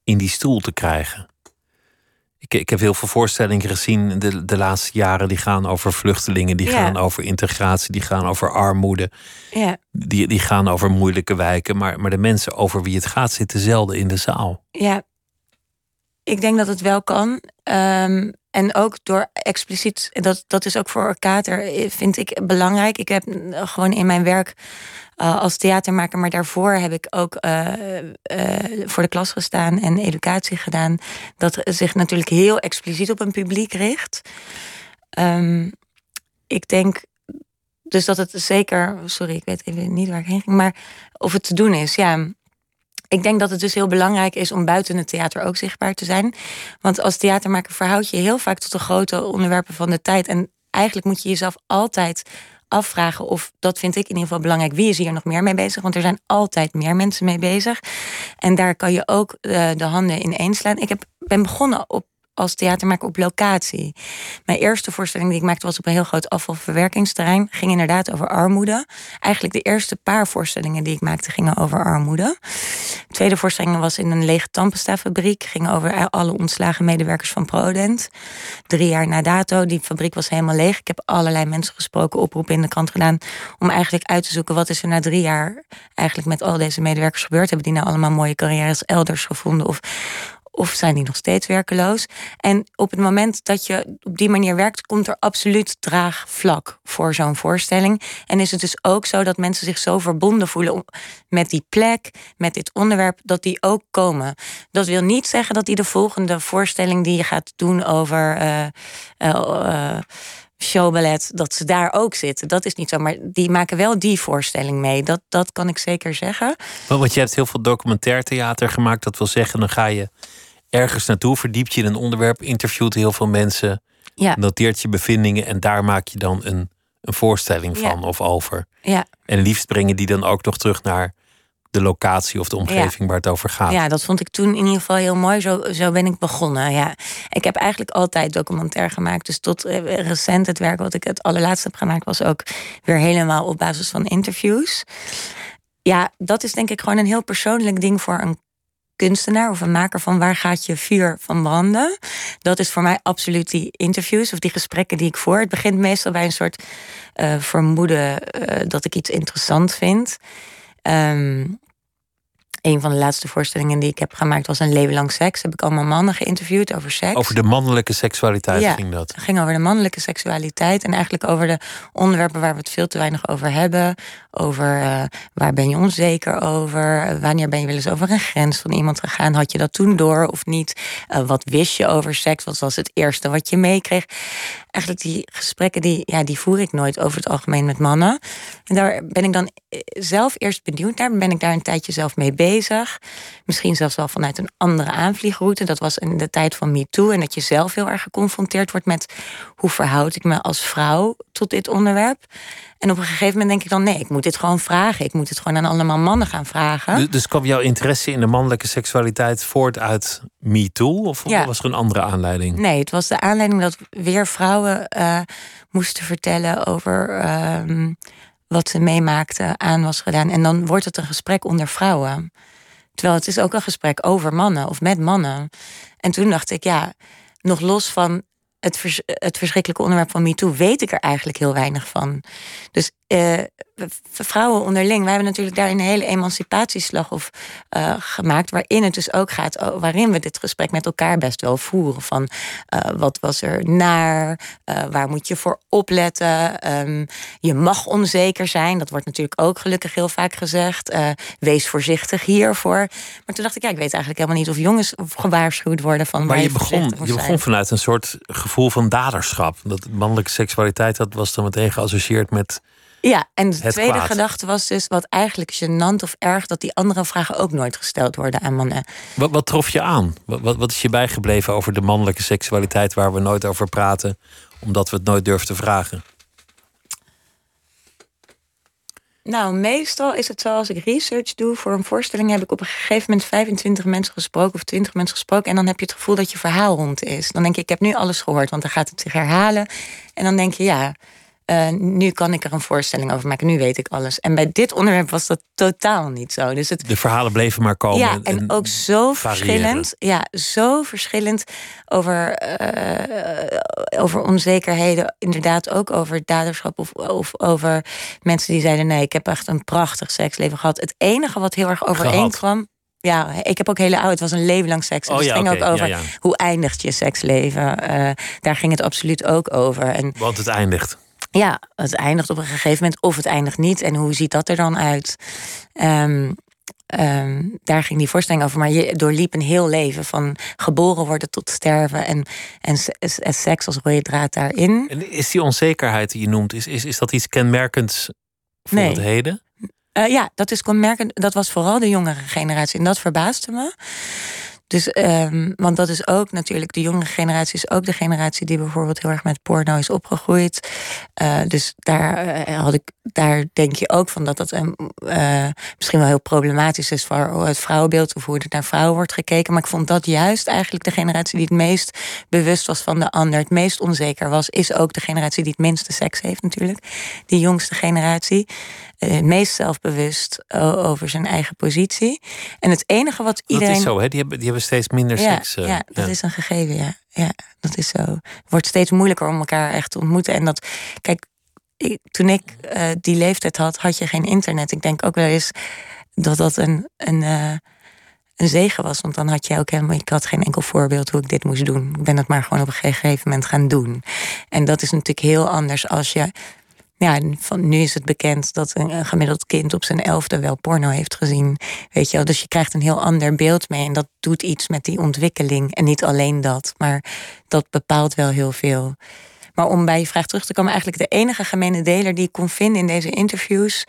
in die stoel te krijgen? Ik, ik heb heel veel voorstellingen gezien de, de laatste jaren. Die gaan over vluchtelingen, die gaan over integratie, die gaan over armoede. Ja. Die, die gaan over moeilijke wijken. Maar, maar de mensen over wie het gaat zitten zelden in de zaal. Ja, ik denk dat het wel kan. Um, en ook door expliciet, dat, dat is ook voor Kater, eh, vind ik belangrijk. Ik heb gewoon in mijn werk uh, als theatermaker, maar daarvoor heb ik ook voor de klas gestaan en educatie gedaan. Dat zich natuurlijk heel expliciet op een publiek richt. Um, ik denk dus dat het zeker, sorry, ik weet even niet waar ik heen ging, maar of het te doen is, ja. Ik denk dat het dus heel belangrijk is om buiten het theater ook zichtbaar te zijn. Want als theatermaker verhoud je heel vaak tot de grote onderwerpen van de tijd. En eigenlijk moet je jezelf altijd afvragen of, dat vind ik in ieder geval belangrijk, wie is hier nog meer mee bezig? Want er zijn altijd meer mensen mee bezig. En daar kan je ook uh, de handen in één slaan. Ik heb, ben begonnen op als theatermaker op locatie. Mijn eerste voorstelling die ik maakte was op een heel groot afvalverwerkingsterrein. Ging inderdaad over armoede. Eigenlijk de eerste paar voorstellingen die ik maakte gingen over armoede. De tweede voorstelling was in een lege tandpasta-fabriek. Ging over alle ontslagen medewerkers van Prodent. Drie jaar na dato. Die fabriek was helemaal leeg. Ik heb allerlei mensen gesproken, oproepen in de krant gedaan. Om eigenlijk uit te zoeken wat is er na drie jaar eigenlijk met al deze medewerkers gebeurd. Hebben die nou allemaal mooie carrières elders gevonden? Of of zijn die nog steeds werkeloos? En op het moment dat je op die manier werkt, komt er absoluut draagvlak voor zo'n voorstelling. En is het dus ook zo dat mensen zich zo verbonden voelen met die plek, met dit onderwerp, dat die ook komen. Dat wil niet zeggen dat die de volgende voorstelling die je gaat doen over. Uh, uh, showballet, dat ze daar ook zitten. Dat is niet zo, maar die maken wel die voorstelling mee. Dat, dat kan ik zeker zeggen. Want je hebt heel veel documentair theater gemaakt. Dat wil zeggen, dan ga je ergens naartoe, verdiept je in een onderwerp, interviewt heel veel mensen, ja. noteert je bevindingen en daar maak je dan een, een voorstelling van of over. Ja. En liefst brengen die dan ook nog terug naar de locatie of de omgeving waar het over gaat. Ja, dat vond ik toen in ieder geval heel mooi. Zo, zo ben ik begonnen. Ja. Ik heb eigenlijk altijd documentair gemaakt. Dus tot eh, recent het werk wat ik het allerlaatste heb gemaakt, was ook weer helemaal op basis van interviews. Ja, dat is denk ik gewoon een heel persoonlijk ding voor een kunstenaar of een maker van waar gaat je vuur van branden. Dat is voor mij absoluut die interviews of die gesprekken die ik voer. Het begint meestal bij een soort uh, vermoeden uh, dat ik iets interessant vind. Um, een van de laatste voorstellingen die ik heb gemaakt was een leven lang seks. Heb ik allemaal mannen geïnterviewd over seks. Over de mannelijke seksualiteit ja, ging dat? Het ging over de mannelijke seksualiteit en eigenlijk over de onderwerpen waar we het veel te weinig over hebben. Over uh, waar ben je onzeker over? Wanneer ben je wel eens over een grens van iemand gegaan? Had je dat toen door of niet? Uh, wat wist je over seks? Wat was het eerste wat je meekreeg? Eigenlijk die gesprekken die, ja, die voer ik nooit over het algemeen met mannen. En daar ben ik dan eh, zelf eerst benieuwd naar. Ben ik daar een tijdje zelf mee bezig. Misschien zelfs wel vanuit een andere aanvliegroute. Dat was in de tijd van MeToo. En dat je zelf heel erg geconfronteerd wordt met hoe verhoud ik me als vrouw tot dit onderwerp. En op een gegeven moment denk ik dan: nee, ik moet dit gewoon vragen. Ik moet het gewoon aan allemaal mannen gaan vragen. Dus, dus kwam jouw interesse in de mannelijke seksualiteit voort uit MeToo? Of was er een andere aanleiding? Nee, het was de aanleiding dat weer vrouwen uh, moesten vertellen over. Uh, wat ze meemaakten aan was gedaan. En dan wordt het een gesprek onder vrouwen. Terwijl het is ook een gesprek over mannen of met mannen. En toen dacht ik, ja, nog los van het, het verschrikkelijke onderwerp van MeToo weet ik er eigenlijk heel weinig van. Dus uh, vrouwen onderling, wij hebben natuurlijk daar een hele emancipatieslag of, uh, gemaakt, waarin het dus ook gaat, oh, waarin we dit gesprek met elkaar best wel voeren. Van uh, wat was er naar, waar moet je voor opletten? Um, je mag onzeker zijn, dat wordt natuurlijk ook gelukkig heel vaak gezegd. wees voorzichtig hiervoor. Maar toen dacht ik, ja, ik weet eigenlijk helemaal niet of jongens gewaarschuwd worden van. Maar je, je begon, je begon vanuit een soort gevoel van daderschap. Dat mannelijke seksualiteit dat was dan meteen geassocieerd met ja, en de tweede gedachte was dus wat eigenlijk gênant of erg dat die andere vragen ook nooit gesteld worden aan mannen. Wat, wat trof je aan? Wat, wat is je bijgebleven over de mannelijke seksualiteit waar we nooit over praten, omdat we het nooit durven te vragen? Nou, meestal is het zo als ik research doe voor een voorstelling, heb ik op een gegeven moment 25 mensen gesproken of 20 mensen gesproken. En dan heb je het gevoel dat je verhaal rond is. Dan denk je, ik heb nu alles gehoord, want dan gaat het zich herhalen. En dan denk je, ja, uh, nu kan ik er een voorstelling over maken. Nu weet ik alles. En bij dit onderwerp was dat totaal niet zo. Dus het, de verhalen bleven maar komen. Ja, en, ook zo verschillend. Ja, zo verschillend over, uh, over onzekerheden. Inderdaad, ook over daderschap of, of over mensen die zeiden: nee, ik heb echt een prachtig seksleven gehad. Het enige wat heel erg overeenkwam. Ja, ik heb ook hele oud. Het was een leven lang seks. Oh, dus ja, het ging okay. ook over ja, ja. hoe eindigt je seksleven. Uh, daar ging het absoluut ook over. En, Want het eindigt. Ja, het eindigt op een gegeven moment of het eindigt niet. En hoe ziet dat er dan uit? Um, um, daar ging die voorstelling over. Maar je doorliep een heel leven van geboren worden tot sterven. En, en, en seks als rode draad daarin. En is die onzekerheid die je noemt, is, is, is dat iets kenmerkends voor Nee. het heden? Uh, ja, dat is kenmerkend. Dat was vooral de jongere generatie. En dat verbaasde me. Dus, um, want dat is ook natuurlijk, de jongere generatie is ook de generatie die bijvoorbeeld heel erg met porno is opgegroeid. Uh, dus daar uh, had ik, daar denk je ook van dat dat uh, misschien wel heel problematisch is voor het vrouwenbeeld of hoe er naar vrouwen wordt gekeken. Maar ik vond dat juist eigenlijk de generatie die het meest bewust was van de ander, het meest onzeker was, is ook de generatie die het minste seks heeft natuurlijk. Die jongste generatie. Het meest zelfbewust over zijn eigen positie. En het enige wat iedereen. Dat is zo, hè? Die hebben, die hebben steeds minder seks. Uh, ja, dat is een gegeven, ja. Ja, dat is zo. Het wordt steeds moeilijker om elkaar echt te ontmoeten. En dat, kijk, ik, toen ik uh, die leeftijd had, had je geen internet. Ik denk ook wel eens dat dat een, een, uh, een zegen was. Want dan had je ook helemaal, ik had geen enkel voorbeeld hoe ik dit moest doen. Ik ben het maar gewoon op een gegeven moment gaan doen. En dat is natuurlijk heel anders als je ja, van, nu is het bekend dat een, gemiddeld kind op zijn elfde wel porno heeft gezien. Weet je wel? Dus je krijgt een heel ander beeld mee. En dat doet iets met die ontwikkeling. En niet alleen dat, maar dat bepaalt wel heel veel. Maar om bij je vraag terug te komen, eigenlijk de enige gemene deler die ik kon vinden in deze interviews,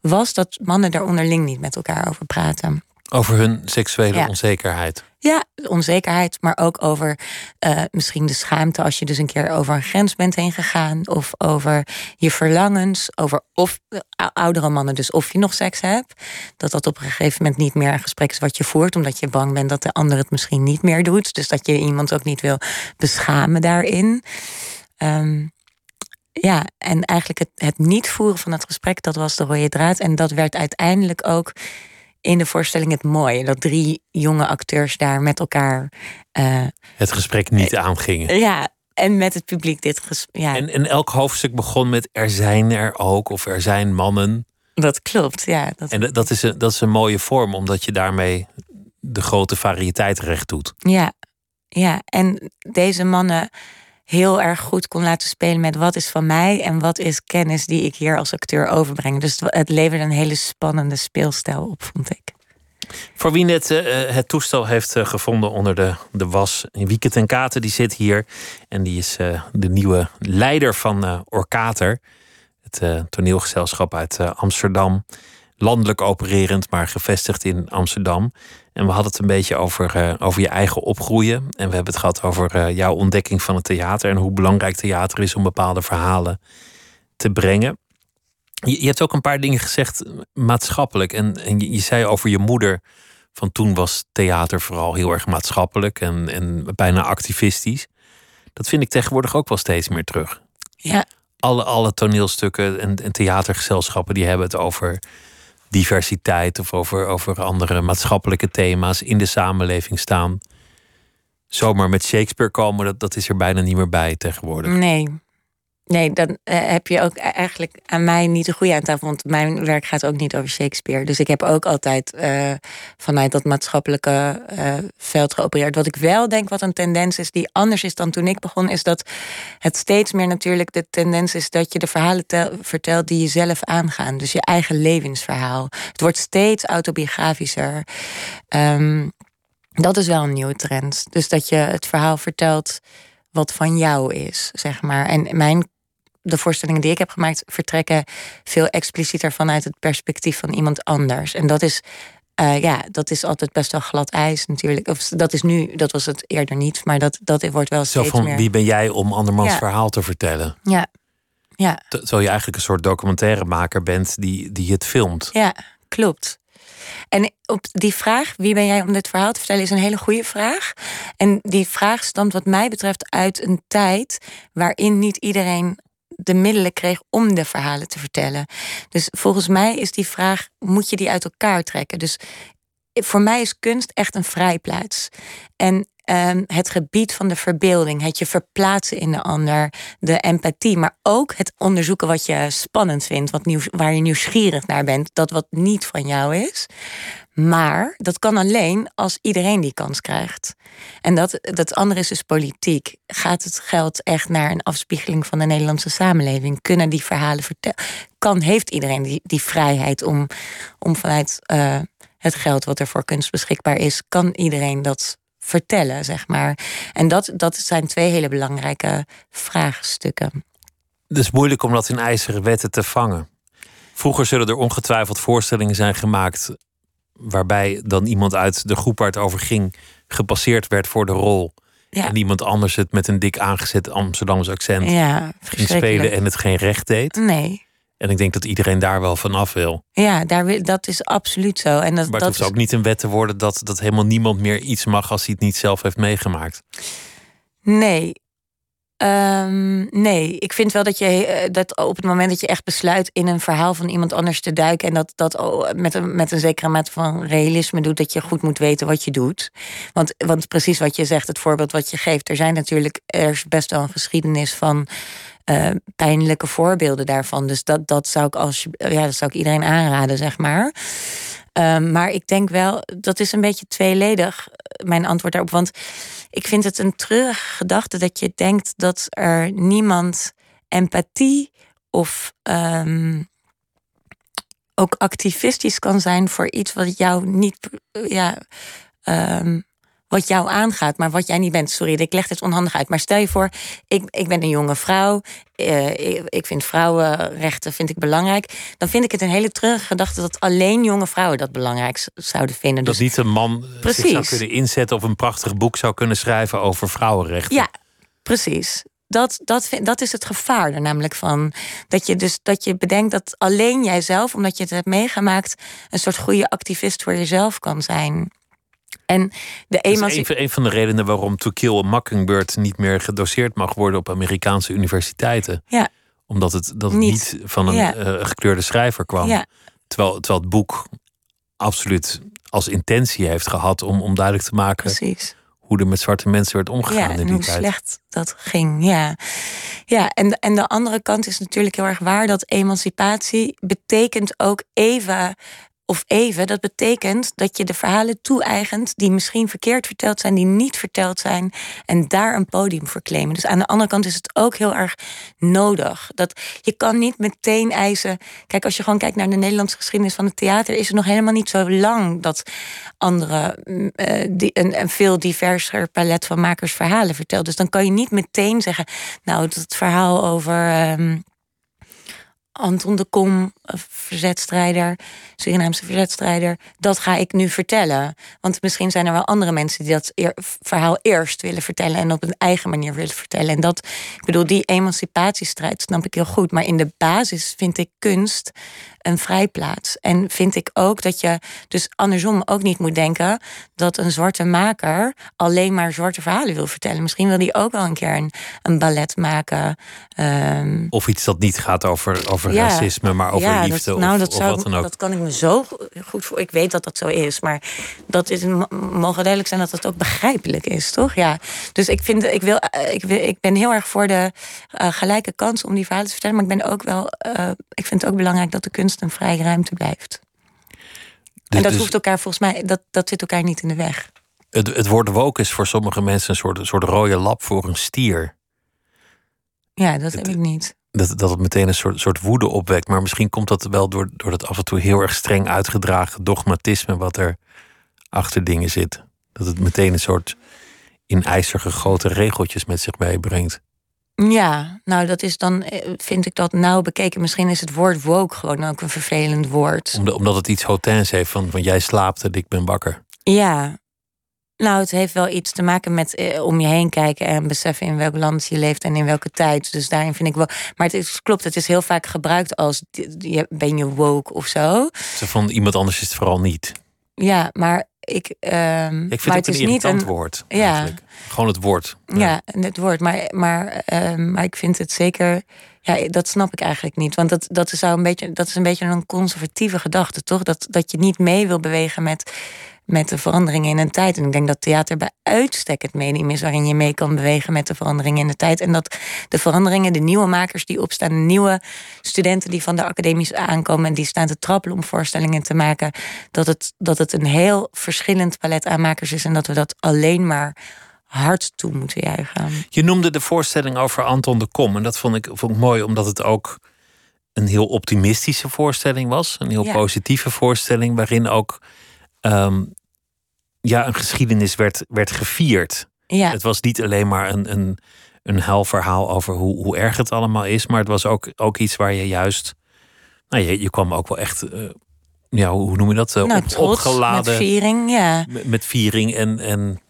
was dat mannen daar onderling niet met elkaar over praten. Over hun seksuele onzekerheid. Ja, onzekerheid, maar ook over uh, misschien de schaamte als je dus een keer over een grens bent heen gegaan. Of over je verlangens, over of uh, oudere mannen, dus of je nog seks hebt. Dat dat op een gegeven moment niet meer een gesprek is wat je voert, omdat je bang bent dat de ander het misschien niet meer doet. Dus dat je iemand ook niet wil beschamen daarin. Um, ja, en eigenlijk het, het niet voeren van het gesprek, dat was de rode draad. En dat werd uiteindelijk ook in de voorstelling het mooie. Dat drie jonge acteurs daar met elkaar. Uh, het gesprek niet uh, aangingen. Ja, en met het publiek dit gesprek. Ja. En, en elk hoofdstuk begon met er zijn er ook, of er zijn mannen. Dat klopt, ja. Dat en dat is, een, dat is een mooie vorm, omdat je daarmee de grote variëteit recht doet. Ja, ja. en deze mannen heel erg goed kon laten spelen met wat is van mij en wat is kennis die ik hier als acteur overbreng. Dus het leverde een hele spannende speelstijl op, vond ik. Voor wie net uh, het toestel heeft uh, gevonden onder de, de was, Wieke ten Katen, die zit hier. En die is de nieuwe leider van Orkater, het toneelgezelschap uit Amsterdam. Landelijk opererend, maar gevestigd in Amsterdam. En we hadden het een beetje over, uh, over je eigen opgroeien. En we hebben het gehad over uh, jouw ontdekking van het theater. En hoe belangrijk theater is om bepaalde verhalen te brengen. Je, je hebt ook een paar dingen gezegd maatschappelijk. En, en je, je, zei over je moeder. Van toen was theater vooral heel erg maatschappelijk en, en bijna activistisch. Dat vind ik tegenwoordig ook wel steeds meer terug. Ja. Alle, alle toneelstukken en, en theatergezelschappen die hebben het over diversiteit of over, over andere maatschappelijke thema's in de samenleving staan. Zomaar met Shakespeare komen, dat, dat is er bijna niet meer bij tegenwoordig. Nee, Nee, dan uh, heb je ook e-, eigenlijk aan mij niet de goede aan tafel. Want mijn werk gaat ook niet over Shakespeare. Dus ik heb ook altijd uh, vanuit dat maatschappelijke uh, veld geopereerd. Wat ik wel denk wat een tendens is die anders is dan toen ik begon, is dat het steeds meer natuurlijk de tendens is dat je de verhalen tel, vertelt die je zelf aangaan. Dus je eigen levensverhaal. Het wordt steeds autobiografischer. Um, dat is wel een nieuwe trend. Dus dat je het verhaal vertelt wat van jou is, zeg maar. En mijn de voorstellingen die ik heb gemaakt vertrekken veel explicieter vanuit het perspectief van iemand anders. En dat is, uh, ja, dat is altijd best wel glad ijs natuurlijk. Of dat is nu, dat was het eerder niet, maar dat, dat wordt wel steeds Zo van, meer. Wie ben jij om andermans Ja. verhaal te vertellen? Ja, ja, Terwijl je eigenlijk een soort documentairemaker bent die, die het filmt. ja, klopt. En op die vraag, wie ben jij om dit verhaal te vertellen, is een hele goede vraag. En die vraag stamt wat mij betreft uit een tijd waarin niet iedereen de middelen kreeg om de verhalen te vertellen. Dus volgens mij is die vraag, moet je die uit elkaar trekken? Dus voor mij is kunst echt een vrijplaats. En um, het gebied van de verbeelding, het je verplaatsen in de ander, de empathie, maar ook het onderzoeken wat je spannend vindt, wat nieuws, waar je nieuwsgierig naar bent, dat wat niet van jou is. Maar dat kan alleen als iedereen die kans krijgt. En dat, dat andere is dus politiek. Gaat het geld echt naar een afspiegeling van de Nederlandse samenleving? Kunnen die verhalen vertellen? Kan, heeft iedereen die, die vrijheid om, om vanuit uh, het geld wat er voor kunst beschikbaar is, kan iedereen dat vertellen, zeg maar. En dat, dat zijn twee hele belangrijke vraagstukken. Het is moeilijk om dat in ijzeren wetten te vangen. Vroeger zullen er ongetwijfeld voorstellingen zijn gemaakt waarbij dan iemand uit de groep waar het over ging gepasseerd werd voor de rol. Ja. En iemand anders het met een dik aangezet Amsterdamse accent Ja, ging spelen en het geen recht deed. Nee. En ik denk dat iedereen daar wel vanaf wil. Ja, daar, wil- dat is absoluut zo. En dat, Maar het dat hoeft is, ook niet een wet te worden dat, dat helemaal niemand meer iets mag als hij het niet zelf heeft meegemaakt. Nee. Ehm, nee, ik vind wel dat je eh, dat op het moment dat je echt besluit in een verhaal van iemand anders te duiken en dat dat oh, met een, met een zekere mate van realisme doet, dat je goed moet weten wat je doet. Want, want precies wat je zegt, het voorbeeld wat je geeft, er zijn natuurlijk er is best wel een geschiedenis van eh, pijnlijke voorbeelden daarvan. Dus dat, dat zou ik als ja, dat zou ik iedereen aanraden, zeg maar. Ehm, maar ik denk wel, dat is een beetje tweeledig, eh, mijn antwoord daarop. Want ik vind het een treurige gedachte dat je denkt dat er niemand empathie of ehm, ook activistisch kan zijn voor iets wat jou niet, ja, ehm, wat jou aangaat, maar wat jij niet bent. Sorry, ik leg dit onhandig uit. Maar stel je voor, ik, ik ben een jonge vrouw. eh, ik, ik vind vrouwenrechten vind ik belangrijk. Dan vind ik het een hele treurige gedachte dat alleen jonge vrouwen dat belangrijk zouden vinden. Dat Dus niet een man zich zou Precies. kunnen inzetten of een prachtig boek zou kunnen schrijven over vrouwenrechten. Ja, precies. Dat, dat, dat is het gevaar er namelijk van. Dat je dus dat je bedenkt dat alleen jijzelf, omdat je het hebt meegemaakt, een soort goede activist voor jezelf kan zijn. En de Dat is emancipatie. een, een van de redenen waarom To Kill a Mockingbird niet meer gedoseerd mag worden op Amerikaanse universiteiten. Ja. Omdat het, dat het Niet. niet, van een Ja. eh, gekleurde schrijver kwam. Ja, Terwijl, terwijl het boek absoluut als intentie heeft gehad om, om duidelijk te maken precies. hoe er met zwarte mensen werd Ja, omgegaan in en die hoe tijd. slecht dat ging. Ja, ja en, en de andere kant is natuurlijk heel erg waar dat emancipatie betekent ook even. Of even, dat betekent dat je de verhalen toe-eigent die misschien verkeerd verteld zijn, die niet verteld zijn, en daar een podium voor claimen. Dus aan de andere kant is het ook heel erg nodig. Dat je kan niet meteen eisen. Kijk, als je gewoon kijkt naar de Nederlandse geschiedenis van het theater, is het nog helemaal niet zo lang dat andere, mm, eh, die, een, veel diverser palet van makers verhalen vertelt. Dus dan kan je niet meteen zeggen, nou, het verhaal over. ehm, Anton de Kom, een verzetstrijder, Surinaamse verzetstrijder, dat ga ik nu vertellen. Want misschien zijn er wel andere mensen die dat verhaal eerst willen vertellen en op een eigen manier willen vertellen. En dat, ik bedoel, die emancipatiestrijd snap ik heel goed. Maar in de basis vind ik kunst een vrijplaats. En vind ik ook dat je dus andersom ook niet moet denken dat een zwarte maker alleen maar zwarte verhalen wil vertellen. Misschien wil die ook wel een keer een, een ballet maken. Ehm, Of iets dat niet gaat over, over Ja. racisme, maar over ja, liefde dat, nou, of, dat, of zou, wat dan ook. dat kan ik me zo goed voor. Ik weet dat dat zo is, maar dat is, mo- mogen duidelijk zijn dat het ook begrijpelijk is, toch? Ja. Dus ik, vind, ik, wil, eh, ik, wil, ik ben heel erg voor de eh, gelijke kans om die verhalen te vertellen. Maar ik ben ook wel. eh, ik vind het ook belangrijk dat de kunst een vrije ruimte blijft. En dat hoeft elkaar volgens mij, dat, dat zit elkaar niet in de weg. het, het woord woke is voor sommige mensen een soort, een soort rode lap voor een stier. Ja, dat heb ik niet. Dat, dat het meteen een soort, soort woede opwekt. Maar misschien komt dat wel door, door dat af en toe heel erg streng uitgedragen dogmatisme wat er achter dingen zit. Dat het meteen een soort in ijzer gegoten regeltjes met zich meebrengt. Ja, nou dat is dan, eh, vind ik dat nauw bekeken. Misschien is het woord woke gewoon ook een vervelend woord. Omdat, omdat het iets hotens heeft van, van jij slaapt en ik ben wakker. Ja, nou, het heeft wel iets te maken met eh, om je heen kijken en beseffen in welk land je leeft en in welke tijd. Dus daarin vind ik wel. Maar het is, klopt, het is heel vaak gebruikt als ben je woke of zo. Zo van iemand anders is het vooral niet. Ja, maar ik. ehm, Ik vind maar het ook een irritant woord. Ja. Eigenlijk. Gewoon het woord. Ja, het woord. Maar, maar, ehm, maar ik vind het zeker. Ja, dat snap ik eigenlijk niet. Want dat, dat, is, zou een beetje, dat is een beetje een conservatieve gedachte, toch? Dat, dat je niet mee wil bewegen met, met de veranderingen in een tijd. En ik denk dat theater bij uitstek het medium is waarin je mee kan bewegen met de veranderingen in de tijd. En dat de veranderingen, de nieuwe makers die opstaan, de nieuwe studenten die van de academies aankomen en die staan te trappelen om voorstellingen te maken, dat het, dat het een heel verschillend palet aan makers is en dat we dat alleen maar hard toe moeten juichen. Je noemde de voorstelling over Anton de Kom. En dat vond ik, vond ik mooi, omdat het ook een heel optimistische voorstelling was. Een heel Ja. positieve voorstelling, waarin ook ehm, ja, een geschiedenis werd, werd gevierd. Ja, Het was niet alleen maar een, een, een huilverhaal over hoe, hoe erg het allemaal is, maar het was ook, ook iets waar je juist. Nou, je, je kwam ook wel echt eh, ja, hoe noem je dat? Nou, Op, trots, opgeladen. met viering, ja. met, met viering en, en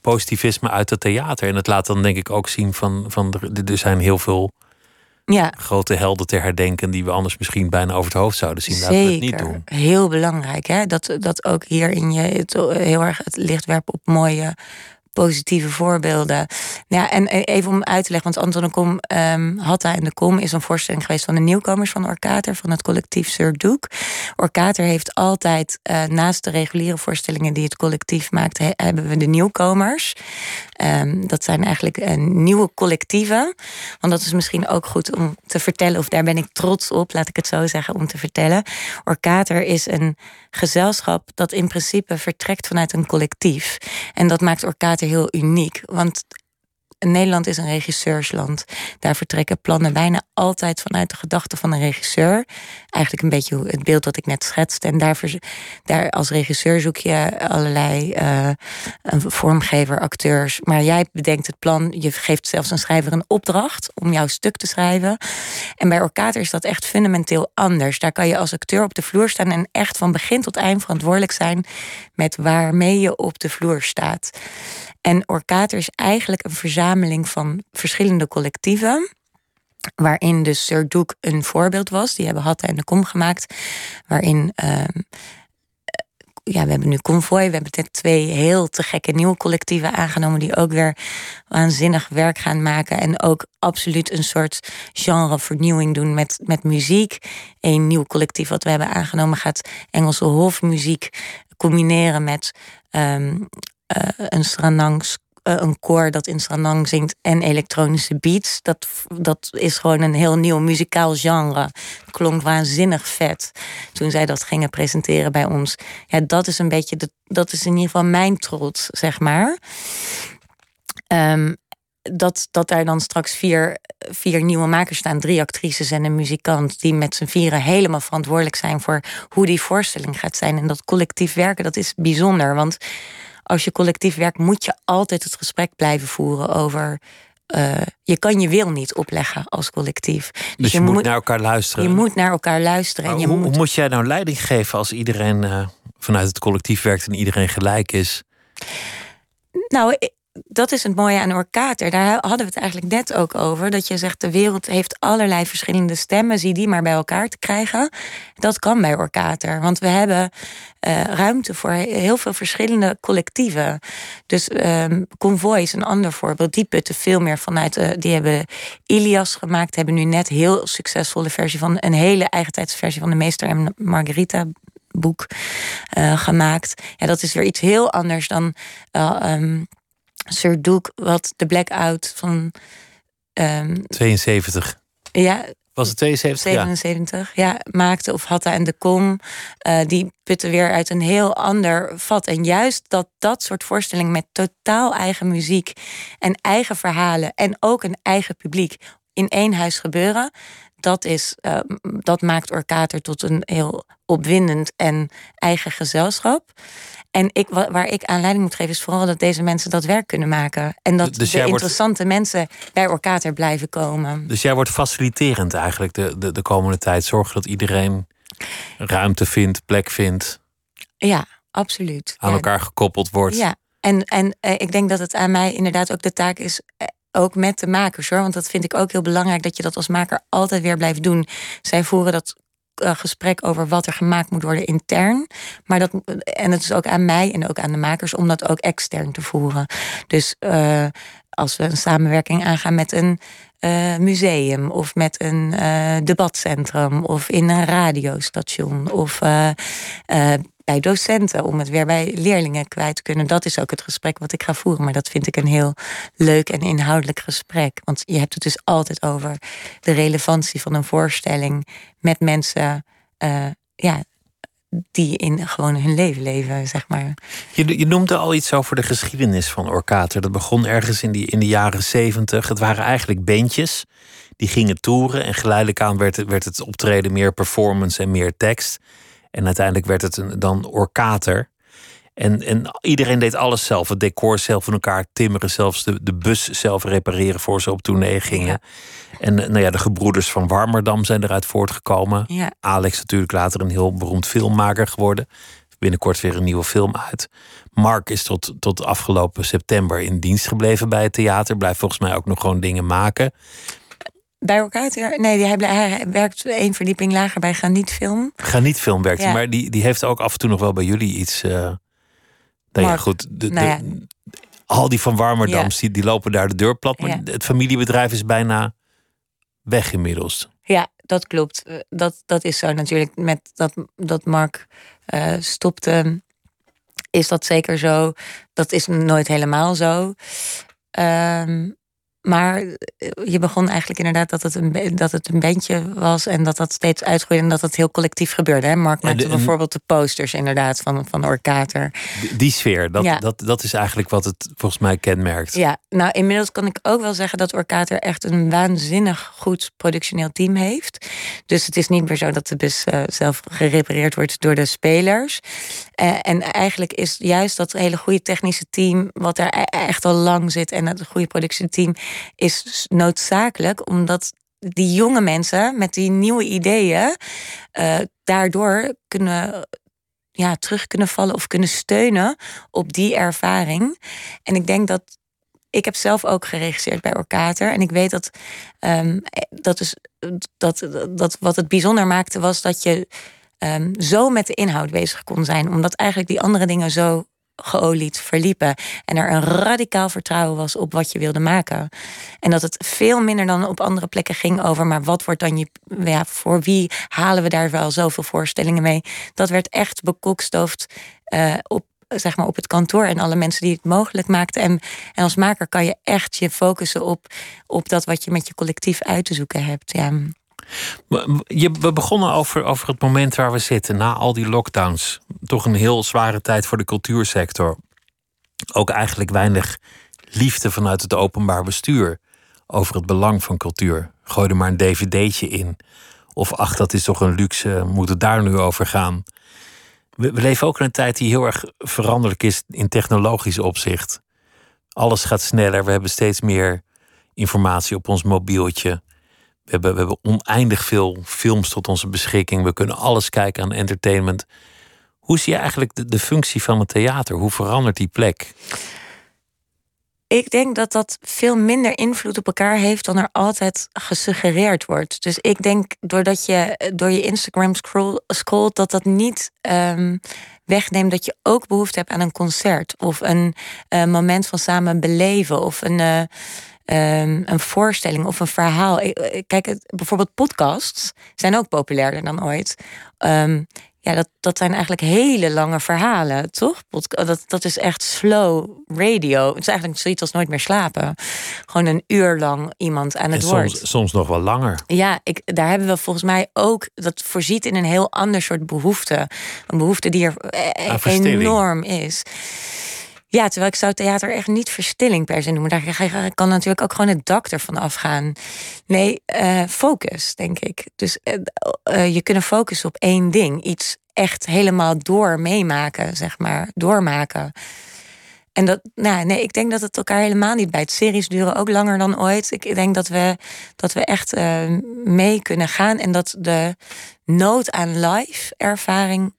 positivisme uit het theater. En het laat dan denk ik ook zien van, van er, er zijn heel veel Ja, grote helden te herdenken die we anders misschien bijna over het hoofd zouden zien. Laten we het niet doen. Heel belangrijk, hè? Dat, dat ook hier in je het heel erg het licht werpen op mooie positieve voorbeelden. Ja, en even om uit te leggen, want Anton de Kom, ehm, Hatta en de Kom is een voorstelling geweest van de nieuwkomers van Orkater, van het collectief Sir Duke. Orkater heeft altijd, eh, naast de reguliere voorstellingen die het collectief maakt, he- hebben we de nieuwkomers. Ehm, dat zijn eigenlijk eh, nieuwe collectieven. Want dat is misschien ook goed om te vertellen, of daar ben ik trots op, laat ik het zo zeggen, om te vertellen. Orkater is een gezelschap dat in principe vertrekt vanuit een collectief. En dat maakt Orkater heel uniek. Want Nederland is een regisseursland. Daar vertrekken plannen bijna altijd vanuit de gedachte van een regisseur. Eigenlijk een beetje het beeld dat ik net schetste. En daar, daar als regisseur zoek je allerlei eh, vormgever, acteurs. Maar jij bedenkt het plan. Je geeft zelfs een schrijver een opdracht om jouw stuk te schrijven. En bij Orkater is dat echt fundamenteel anders. Daar kan je als acteur op de vloer staan en echt van begin tot eind verantwoordelijk zijn met waarmee je op de vloer staat. En Orkater is eigenlijk een verzameling van verschillende collectieven. Waarin dus Sir een voorbeeld was. Die hebben Hatta en de Kom gemaakt. Waarin ehm, ja, we hebben nu Convoy. We hebben net twee heel te gekke nieuwe collectieven aangenomen. Die ook weer waanzinnig werk gaan maken. En ook absoluut een soort genrevernieuwing doen met, met muziek. Een nieuw collectief wat we hebben aangenomen gaat Engelse hofmuziek combineren met ehm, eh, een Stranangs eh, een koor dat in Stranang zingt en elektronische beats. Dat, dat is gewoon een heel nieuw muzikaal genre. Klonk waanzinnig vet toen zij dat gingen presenteren bij ons. Ja, dat is een beetje, dat is in ieder geval mijn trots, zeg maar. Ehm, dat, dat daar dan straks vier, vier nieuwe makers staan, drie actrices en een muzikant, die met z'n vieren helemaal verantwoordelijk zijn voor hoe die voorstelling gaat zijn. En dat collectief werken, dat is bijzonder. Want als je collectief werkt, moet je altijd het gesprek blijven voeren over. eh, je kan je wil niet opleggen als collectief. Dus je, moet, naar elkaar luisteren. je moet naar elkaar luisteren. En je hoe, moet, hoe moet jij nou leiding geven als iedereen eh, vanuit het collectief werkt en iedereen gelijk is? Nou, dat is het mooie aan Orkater. Daar hadden we het eigenlijk net ook over. Dat je zegt, de wereld heeft allerlei verschillende stemmen. Zie die maar bij elkaar te krijgen. Dat kan bij Orkater. Want we hebben eh, ruimte voor heel veel verschillende collectieven. Dus ehm Convoy is een ander voorbeeld. Die putten veel meer vanuit... eh, die hebben Ilias gemaakt. Hebben nu net heel succesvolle versie van... een hele eigentijdse versie van de Meester en Margarita boek eh, gemaakt. Ja, dat is weer iets heel anders dan... eh, ehm, Sir Duke, wat de blackout van. ehm, 72. ja, Was het 72? Ja. 77, ja. maakte. Of Hatta en de Kom. eh, die putten weer uit een heel ander vat. En juist dat dat soort voorstellingen met totaal eigen muziek. en eigen verhalen. en ook een eigen publiek. in één huis gebeuren. Dat, is, eh, dat maakt Orkater tot een heel opwindend en eigen gezelschap. En ik, wa- waar ik aanleiding moet geven, is vooral dat deze mensen dat werk kunnen maken. En dat Dus de jij wordt- interessante mensen bij Orkater blijven komen. Dus jij wordt faciliterend eigenlijk de, de, de komende tijd. Zorgen dat iedereen ruimte vindt, plek vindt, Ja, absoluut. aan Ja, elkaar gekoppeld wordt. Ja, en, en eh, ik denk dat het aan mij inderdaad ook de taak is. Ook met de makers hoor. Want dat vind ik ook heel belangrijk dat je dat als maker altijd weer blijft doen. Zij voeren dat eh, gesprek over wat er gemaakt moet worden intern. Maar dat, en het is ook aan mij en ook aan de makers om dat ook extern te voeren. Dus eh, als we een samenwerking aangaan met een eh, museum of met een debatcentrum of in een radiostation of bij docenten om het weer bij leerlingen kwijt te kunnen. Dat is ook het gesprek wat ik ga voeren. Maar dat vind ik een heel leuk en inhoudelijk gesprek. Want je hebt het dus altijd over de relevantie van een voorstelling met mensen eh, ja, die in gewoon hun leven leven, zeg maar. Je, je noemde al iets over de geschiedenis van Orkater. Dat begon ergens in, die, in de jaren zeventig. Het waren eigenlijk bandjes die gingen toeren. En geleidelijk aan werd werd het optreden meer performance en meer tekst. En uiteindelijk werd het een, dan Orkater. En, en iedereen deed alles zelf. Het decor zelf in elkaar timmeren. Zelfs de, de bus zelf repareren voor ze op tournee gingen. En nou ja, de gebroeders van Warmerdam zijn eruit voortgekomen. Ja. Alex natuurlijk later een heel beroemd filmmaker geworden. Binnenkort weer een nieuwe film uit. Mark is tot, tot afgelopen september in dienst gebleven bij het theater. Blijft volgens mij ook nog gewoon dingen maken. Bij elkaar? Nee, hij, hij werkt één verdieping lager bij Granit Film. Granit Film werkt hij, maar die, die heeft ook af en toe nog wel bij jullie iets. Uh, nou ja, goed. De, nou ja. al die van Warmerdams, die, die lopen daar de deur plat. Maar het familiebedrijf is bijna weg inmiddels. Ja, dat klopt. Eh, dat, dat is zo natuurlijk. Met dat, dat Mark uh, stopte, is dat zeker zo. Dat is nooit helemaal zo. Um, maar eh, je begon eigenlijk inderdaad dat het een, dat het een bandje was en dat dat steeds uitgroeide en dat het heel collectief gebeurde. Hè? Mark maakte bijvoorbeeld de posters inderdaad van, van Orkater. Die, die sfeer, dat, dat, dat is eigenlijk wat het volgens mij kenmerkt. Ja, nou inmiddels kan ik ook wel zeggen dat Orkater echt een waanzinnig goed productioneel team heeft. Dus het is niet meer zo dat de bus uh, zelf gerepareerd wordt door de spelers. Uh, en eigenlijk is juist dat hele goede technische team, wat er e-, echt al lang zit en het goede productieteam is noodzakelijk, omdat die jonge mensen met die nieuwe ideeën uh, daardoor kunnen ja, terug kunnen vallen of kunnen steunen op die ervaring. En ik denk dat ik heb zelf ook geregisseerd bij Orkater. En ik weet dat, um, dat, is, dat, dat wat het bijzonder maakte was dat je um, zo met de inhoud bezig kon zijn. Omdat eigenlijk die andere dingen zo geolied verliepen. En er een radicaal vertrouwen was op wat je wilde maken. En dat het veel minder dan op andere plekken ging over, maar wat wordt dan je, ja, voor wie halen we daar wel zoveel voorstellingen mee? Dat werd echt bekokstoofd uh, op zeg maar op het kantoor en alle mensen die het mogelijk maakten. En, en als maker kan je echt je focussen op, op dat wat je met je collectief uit te zoeken hebt. Ja. We begonnen over, over het moment waar we zitten, na al die lockdowns. Toch een heel zware tijd voor de cultuursector. Ook eigenlijk weinig liefde vanuit het openbaar bestuur over het belang van cultuur. Gooi er maar een dvd'tje in. Of ach, dat is toch een luxe, moet het daar nu over gaan? We, we leven ook in een tijd die heel erg veranderlijk is in technologisch opzicht. Alles gaat sneller, we hebben steeds meer informatie op ons mobieltje. We hebben, we hebben oneindig veel films tot onze beschikking. We kunnen alles kijken aan entertainment. Hoe zie je eigenlijk de, de functie van het theater? Hoe verandert die plek? Ik denk dat dat veel minder invloed op elkaar heeft dan er altijd gesuggereerd wordt. Dus ik denk doordat je door je Instagram scroll, scrollt, dat dat niet um, wegneemt dat je ook behoefte hebt aan een concert of een uh, moment van samen beleven of een. Uh, um, een voorstelling of een verhaal. Kijk, het, bijvoorbeeld podcasts zijn ook populairder dan ooit. Um, ja, dat, dat zijn eigenlijk hele lange verhalen, toch? Dat, dat is echt slow radio. Het is eigenlijk zoiets als nooit meer slapen. Gewoon een uur lang iemand aan het en woord. Soms, soms nog wel langer. Ja, ik, daar hebben we volgens mij ook... dat voorziet in een heel ander soort behoefte. Een behoefte die er eh, enorm is. Ja, terwijl ik zou theater echt niet verstilling per se noemen. Daar kan natuurlijk ook gewoon het dak ervan afgaan. Nee, uh, focus, denk ik. Dus uh, je kunnen focussen op één ding. Iets echt helemaal door meemaken, zeg maar. Doormaken. En dat, nou, nee, ik denk dat het elkaar helemaal niet bij het series duren ook langer dan ooit. Ik denk dat we, dat we echt mee kunnen gaan en dat de nood aan live ervaring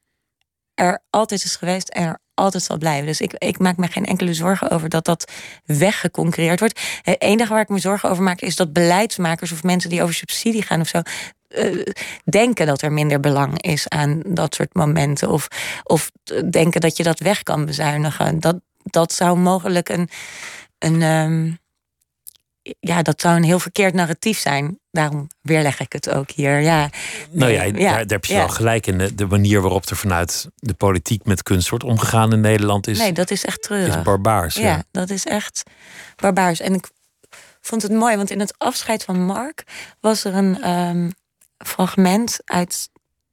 er altijd is geweest en er altijd zal blijven. Dus ik, ik maak me geen enkele zorgen over dat dat weggeconcurreerd wordt. Het enige waar ik me zorgen over maak is dat beleidsmakers of mensen die over subsidie gaan of zo. Uh, denken dat er minder belang is aan dat soort momenten. Of, of denken dat je dat weg kan bezuinigen. Dat, dat zou mogelijk een. een um, ja, dat zou een heel verkeerd narratief zijn. Daarom weerleg ik het ook hier. Ja, nou ja, daar, heb je wel gelijk in. De, de, manier waarop er vanuit de politiek met kunst wordt omgegaan in Nederland is. Nee, dat is echt treurig. Is barbaars. Ja, dat is echt barbaars. En ik vond het mooi, want in het afscheid van Mark was er een um, fragment uit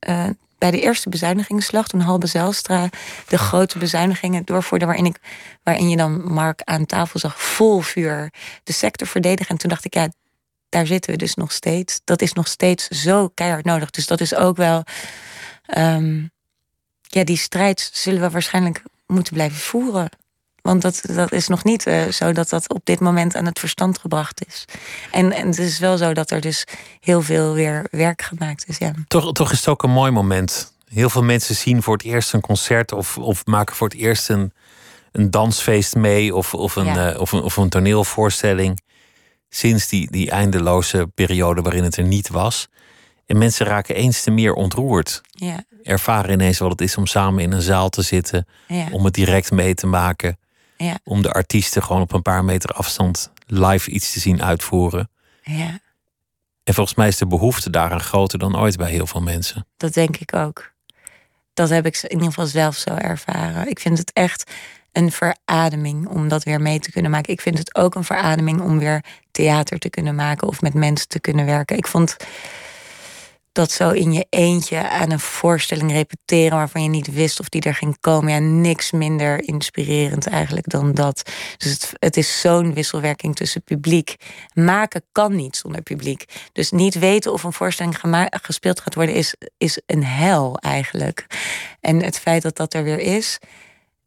uh, bij de eerste bezuinigingsslag, toen Halbe Zijlstra de grote bezuinigingen doorvoerde, waarin, ik, waarin je dan Mark aan tafel zag vol vuur de sector verdedigen. En toen dacht ik, ja, daar zitten we dus nog steeds. Dat is nog steeds zo keihard nodig. Dus dat is ook wel. Um, ja, die strijd zullen we waarschijnlijk moeten blijven voeren. Want dat, dat is nog niet uh, zo dat dat op dit moment aan het verstand gebracht is. En, en het is wel zo dat er dus heel veel weer werk gemaakt is. Ja. Toch, toch is het ook een mooi moment. Heel veel mensen zien voor het eerst een concert of, of maken voor het eerst een, een dansfeest mee of, of, een, ja. uh, of, een, of een toneelvoorstelling. Sinds die, die eindeloze periode waarin het er niet was. En mensen raken eens te meer ontroerd. Ja. Ervaren ineens wat het is om samen in een zaal te zitten. Ja. Om het direct mee te maken. Ja. Om de artiesten gewoon op een paar meter afstand live iets te zien uitvoeren. Ja. En volgens mij is de behoefte daaraan groter dan ooit bij heel veel mensen. Dat denk ik ook. Dat heb ik in ieder geval zelf zo ervaren. Ik vind het echt een verademing om dat weer mee te kunnen maken. Ik vind het ook een verademing om weer theater te kunnen maken of met mensen te kunnen werken. Ik vond dat zo in je eentje aan een voorstelling repeteren waarvan je niet wist of die er ging komen. Ja, niks minder inspirerend eigenlijk dan dat. Dus het, het is zo'n wisselwerking tussen publiek. Maken kan niet zonder publiek. Dus niet weten of een voorstelling gespeeld gaat worden is, is een hel eigenlijk. En het feit dat dat er weer is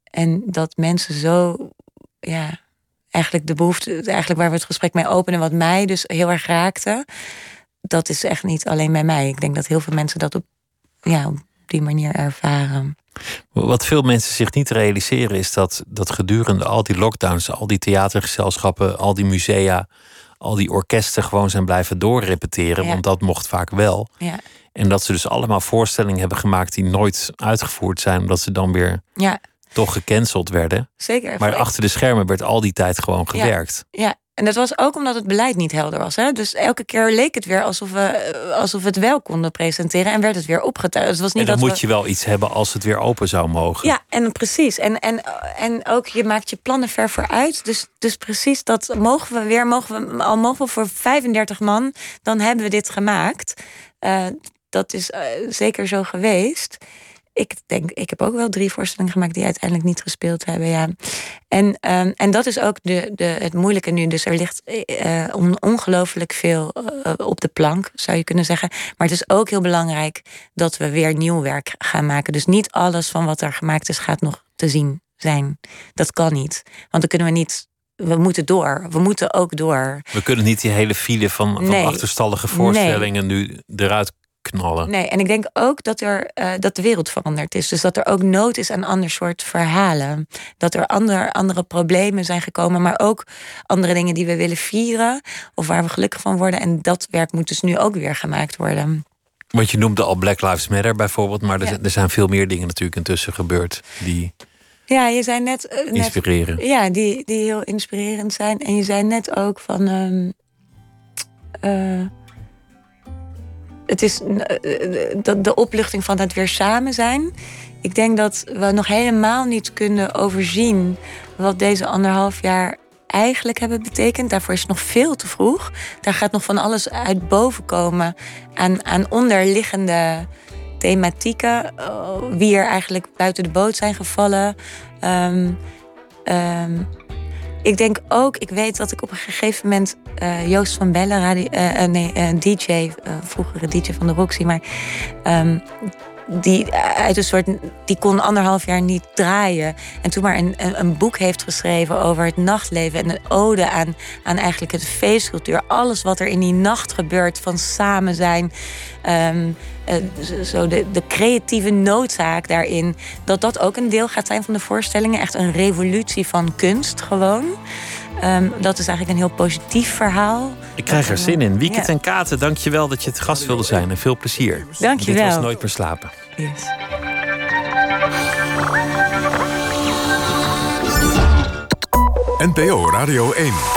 en dat mensen zo, ja, eigenlijk de behoefte, eigenlijk waar we het gesprek mee openen, wat mij dus heel erg raakte dat is echt niet alleen bij mij. Ik denk dat heel veel mensen dat op, ja, op die manier ervaren. Wat veel mensen zich niet realiseren is dat, dat gedurende al die lockdowns, al die theatergezelschappen, al die musea, al die orkesten gewoon zijn blijven doorrepeteren. Ja. Want dat mocht vaak wel. Ja, En dat ze dus allemaal voorstellingen hebben gemaakt die nooit uitgevoerd zijn, omdat ze dan weer ja toch gecanceld werden. zeker. Maar achter de schermen werd al die tijd gewoon gewerkt. Ja, en dat was ook omdat het beleid niet helder was. Hè? Dus elke keer leek het weer alsof we, eh, alsof we het wel konden presenteren en werd het weer opgetuigd. Het was niet En dan dat moet we... je wel iets hebben als het weer open zou mogen. Ja, en precies. En, en, en ook je maakt je plannen ver vooruit. Dus, dus precies dat mogen we weer, mogen we, al mogen we voor 35 man, dan hebben we dit gemaakt. Uh, dat is uh, zeker zo geweest. Ik denk, ik heb ook wel drie voorstellingen gemaakt die uiteindelijk niet gespeeld hebben. Ja. En, um, en dat is ook de, de, het moeilijke nu. Dus er ligt uh, on, ongelooflijk veel uh, op de plank, zou je kunnen zeggen. Maar het is ook heel belangrijk dat we weer nieuw werk gaan maken. Dus niet alles van wat er gemaakt is, gaat nog te zien zijn. Dat kan niet. Want dan kunnen we niet we moeten door. We moeten ook door. We kunnen niet die hele file van, van Nee. achterstallige voorstellingen nu eruit knallen. Nee, en ik denk ook dat, er, uh, dat de wereld veranderd is. Dus dat er ook nood is aan ander soort verhalen. Dat er ander, andere problemen zijn gekomen, maar ook andere dingen die we willen vieren. Of waar we gelukkig van worden. En dat werk moet dus nu ook weer gemaakt worden. Want je noemde al Black Lives Matter bijvoorbeeld, maar er, Ja. er zijn veel meer dingen natuurlijk intussen gebeurd die Ja, je zei net. uh, net inspireren. ja, die, die heel inspirerend zijn. En je zei net ook van. Um, uh, het is uh, de, opluchting van het weer samen zijn. Ik denk dat we nog helemaal niet kunnen overzien wat deze anderhalf jaar eigenlijk hebben betekend. Daarvoor is het nog veel te vroeg. Daar gaat nog van alles uit boven komen aan, aan onderliggende thematieken. Uh, wie er eigenlijk buiten de boot zijn gevallen. Um, ik denk ook, ik weet dat ik op een gegeven moment uh, Joost van Bellen, radio, uh, nee, uh, DJ, vroegere DJ van de Roxy, maar um, die uit een soort, die kon anderhalf jaar niet draaien. En toen maar een, een, boek heeft geschreven over het nachtleven en een ode aan, aan eigenlijk het feestcultuur. Alles wat er in die nacht gebeurt van samen zijn. Um, uh, zo de, de, creatieve noodzaak daarin. Dat dat ook een deel gaat zijn van de voorstellingen. Echt een revolutie van kunst gewoon. Um, dat is eigenlijk een heel positief verhaal. Ik krijg er zin in. Wieket ja. en Katen, dank je wel dat je het gast wilde zijn. En veel plezier. Dank je Dit wel. was Nooit meer slapen. Yes. NPO Radio 1.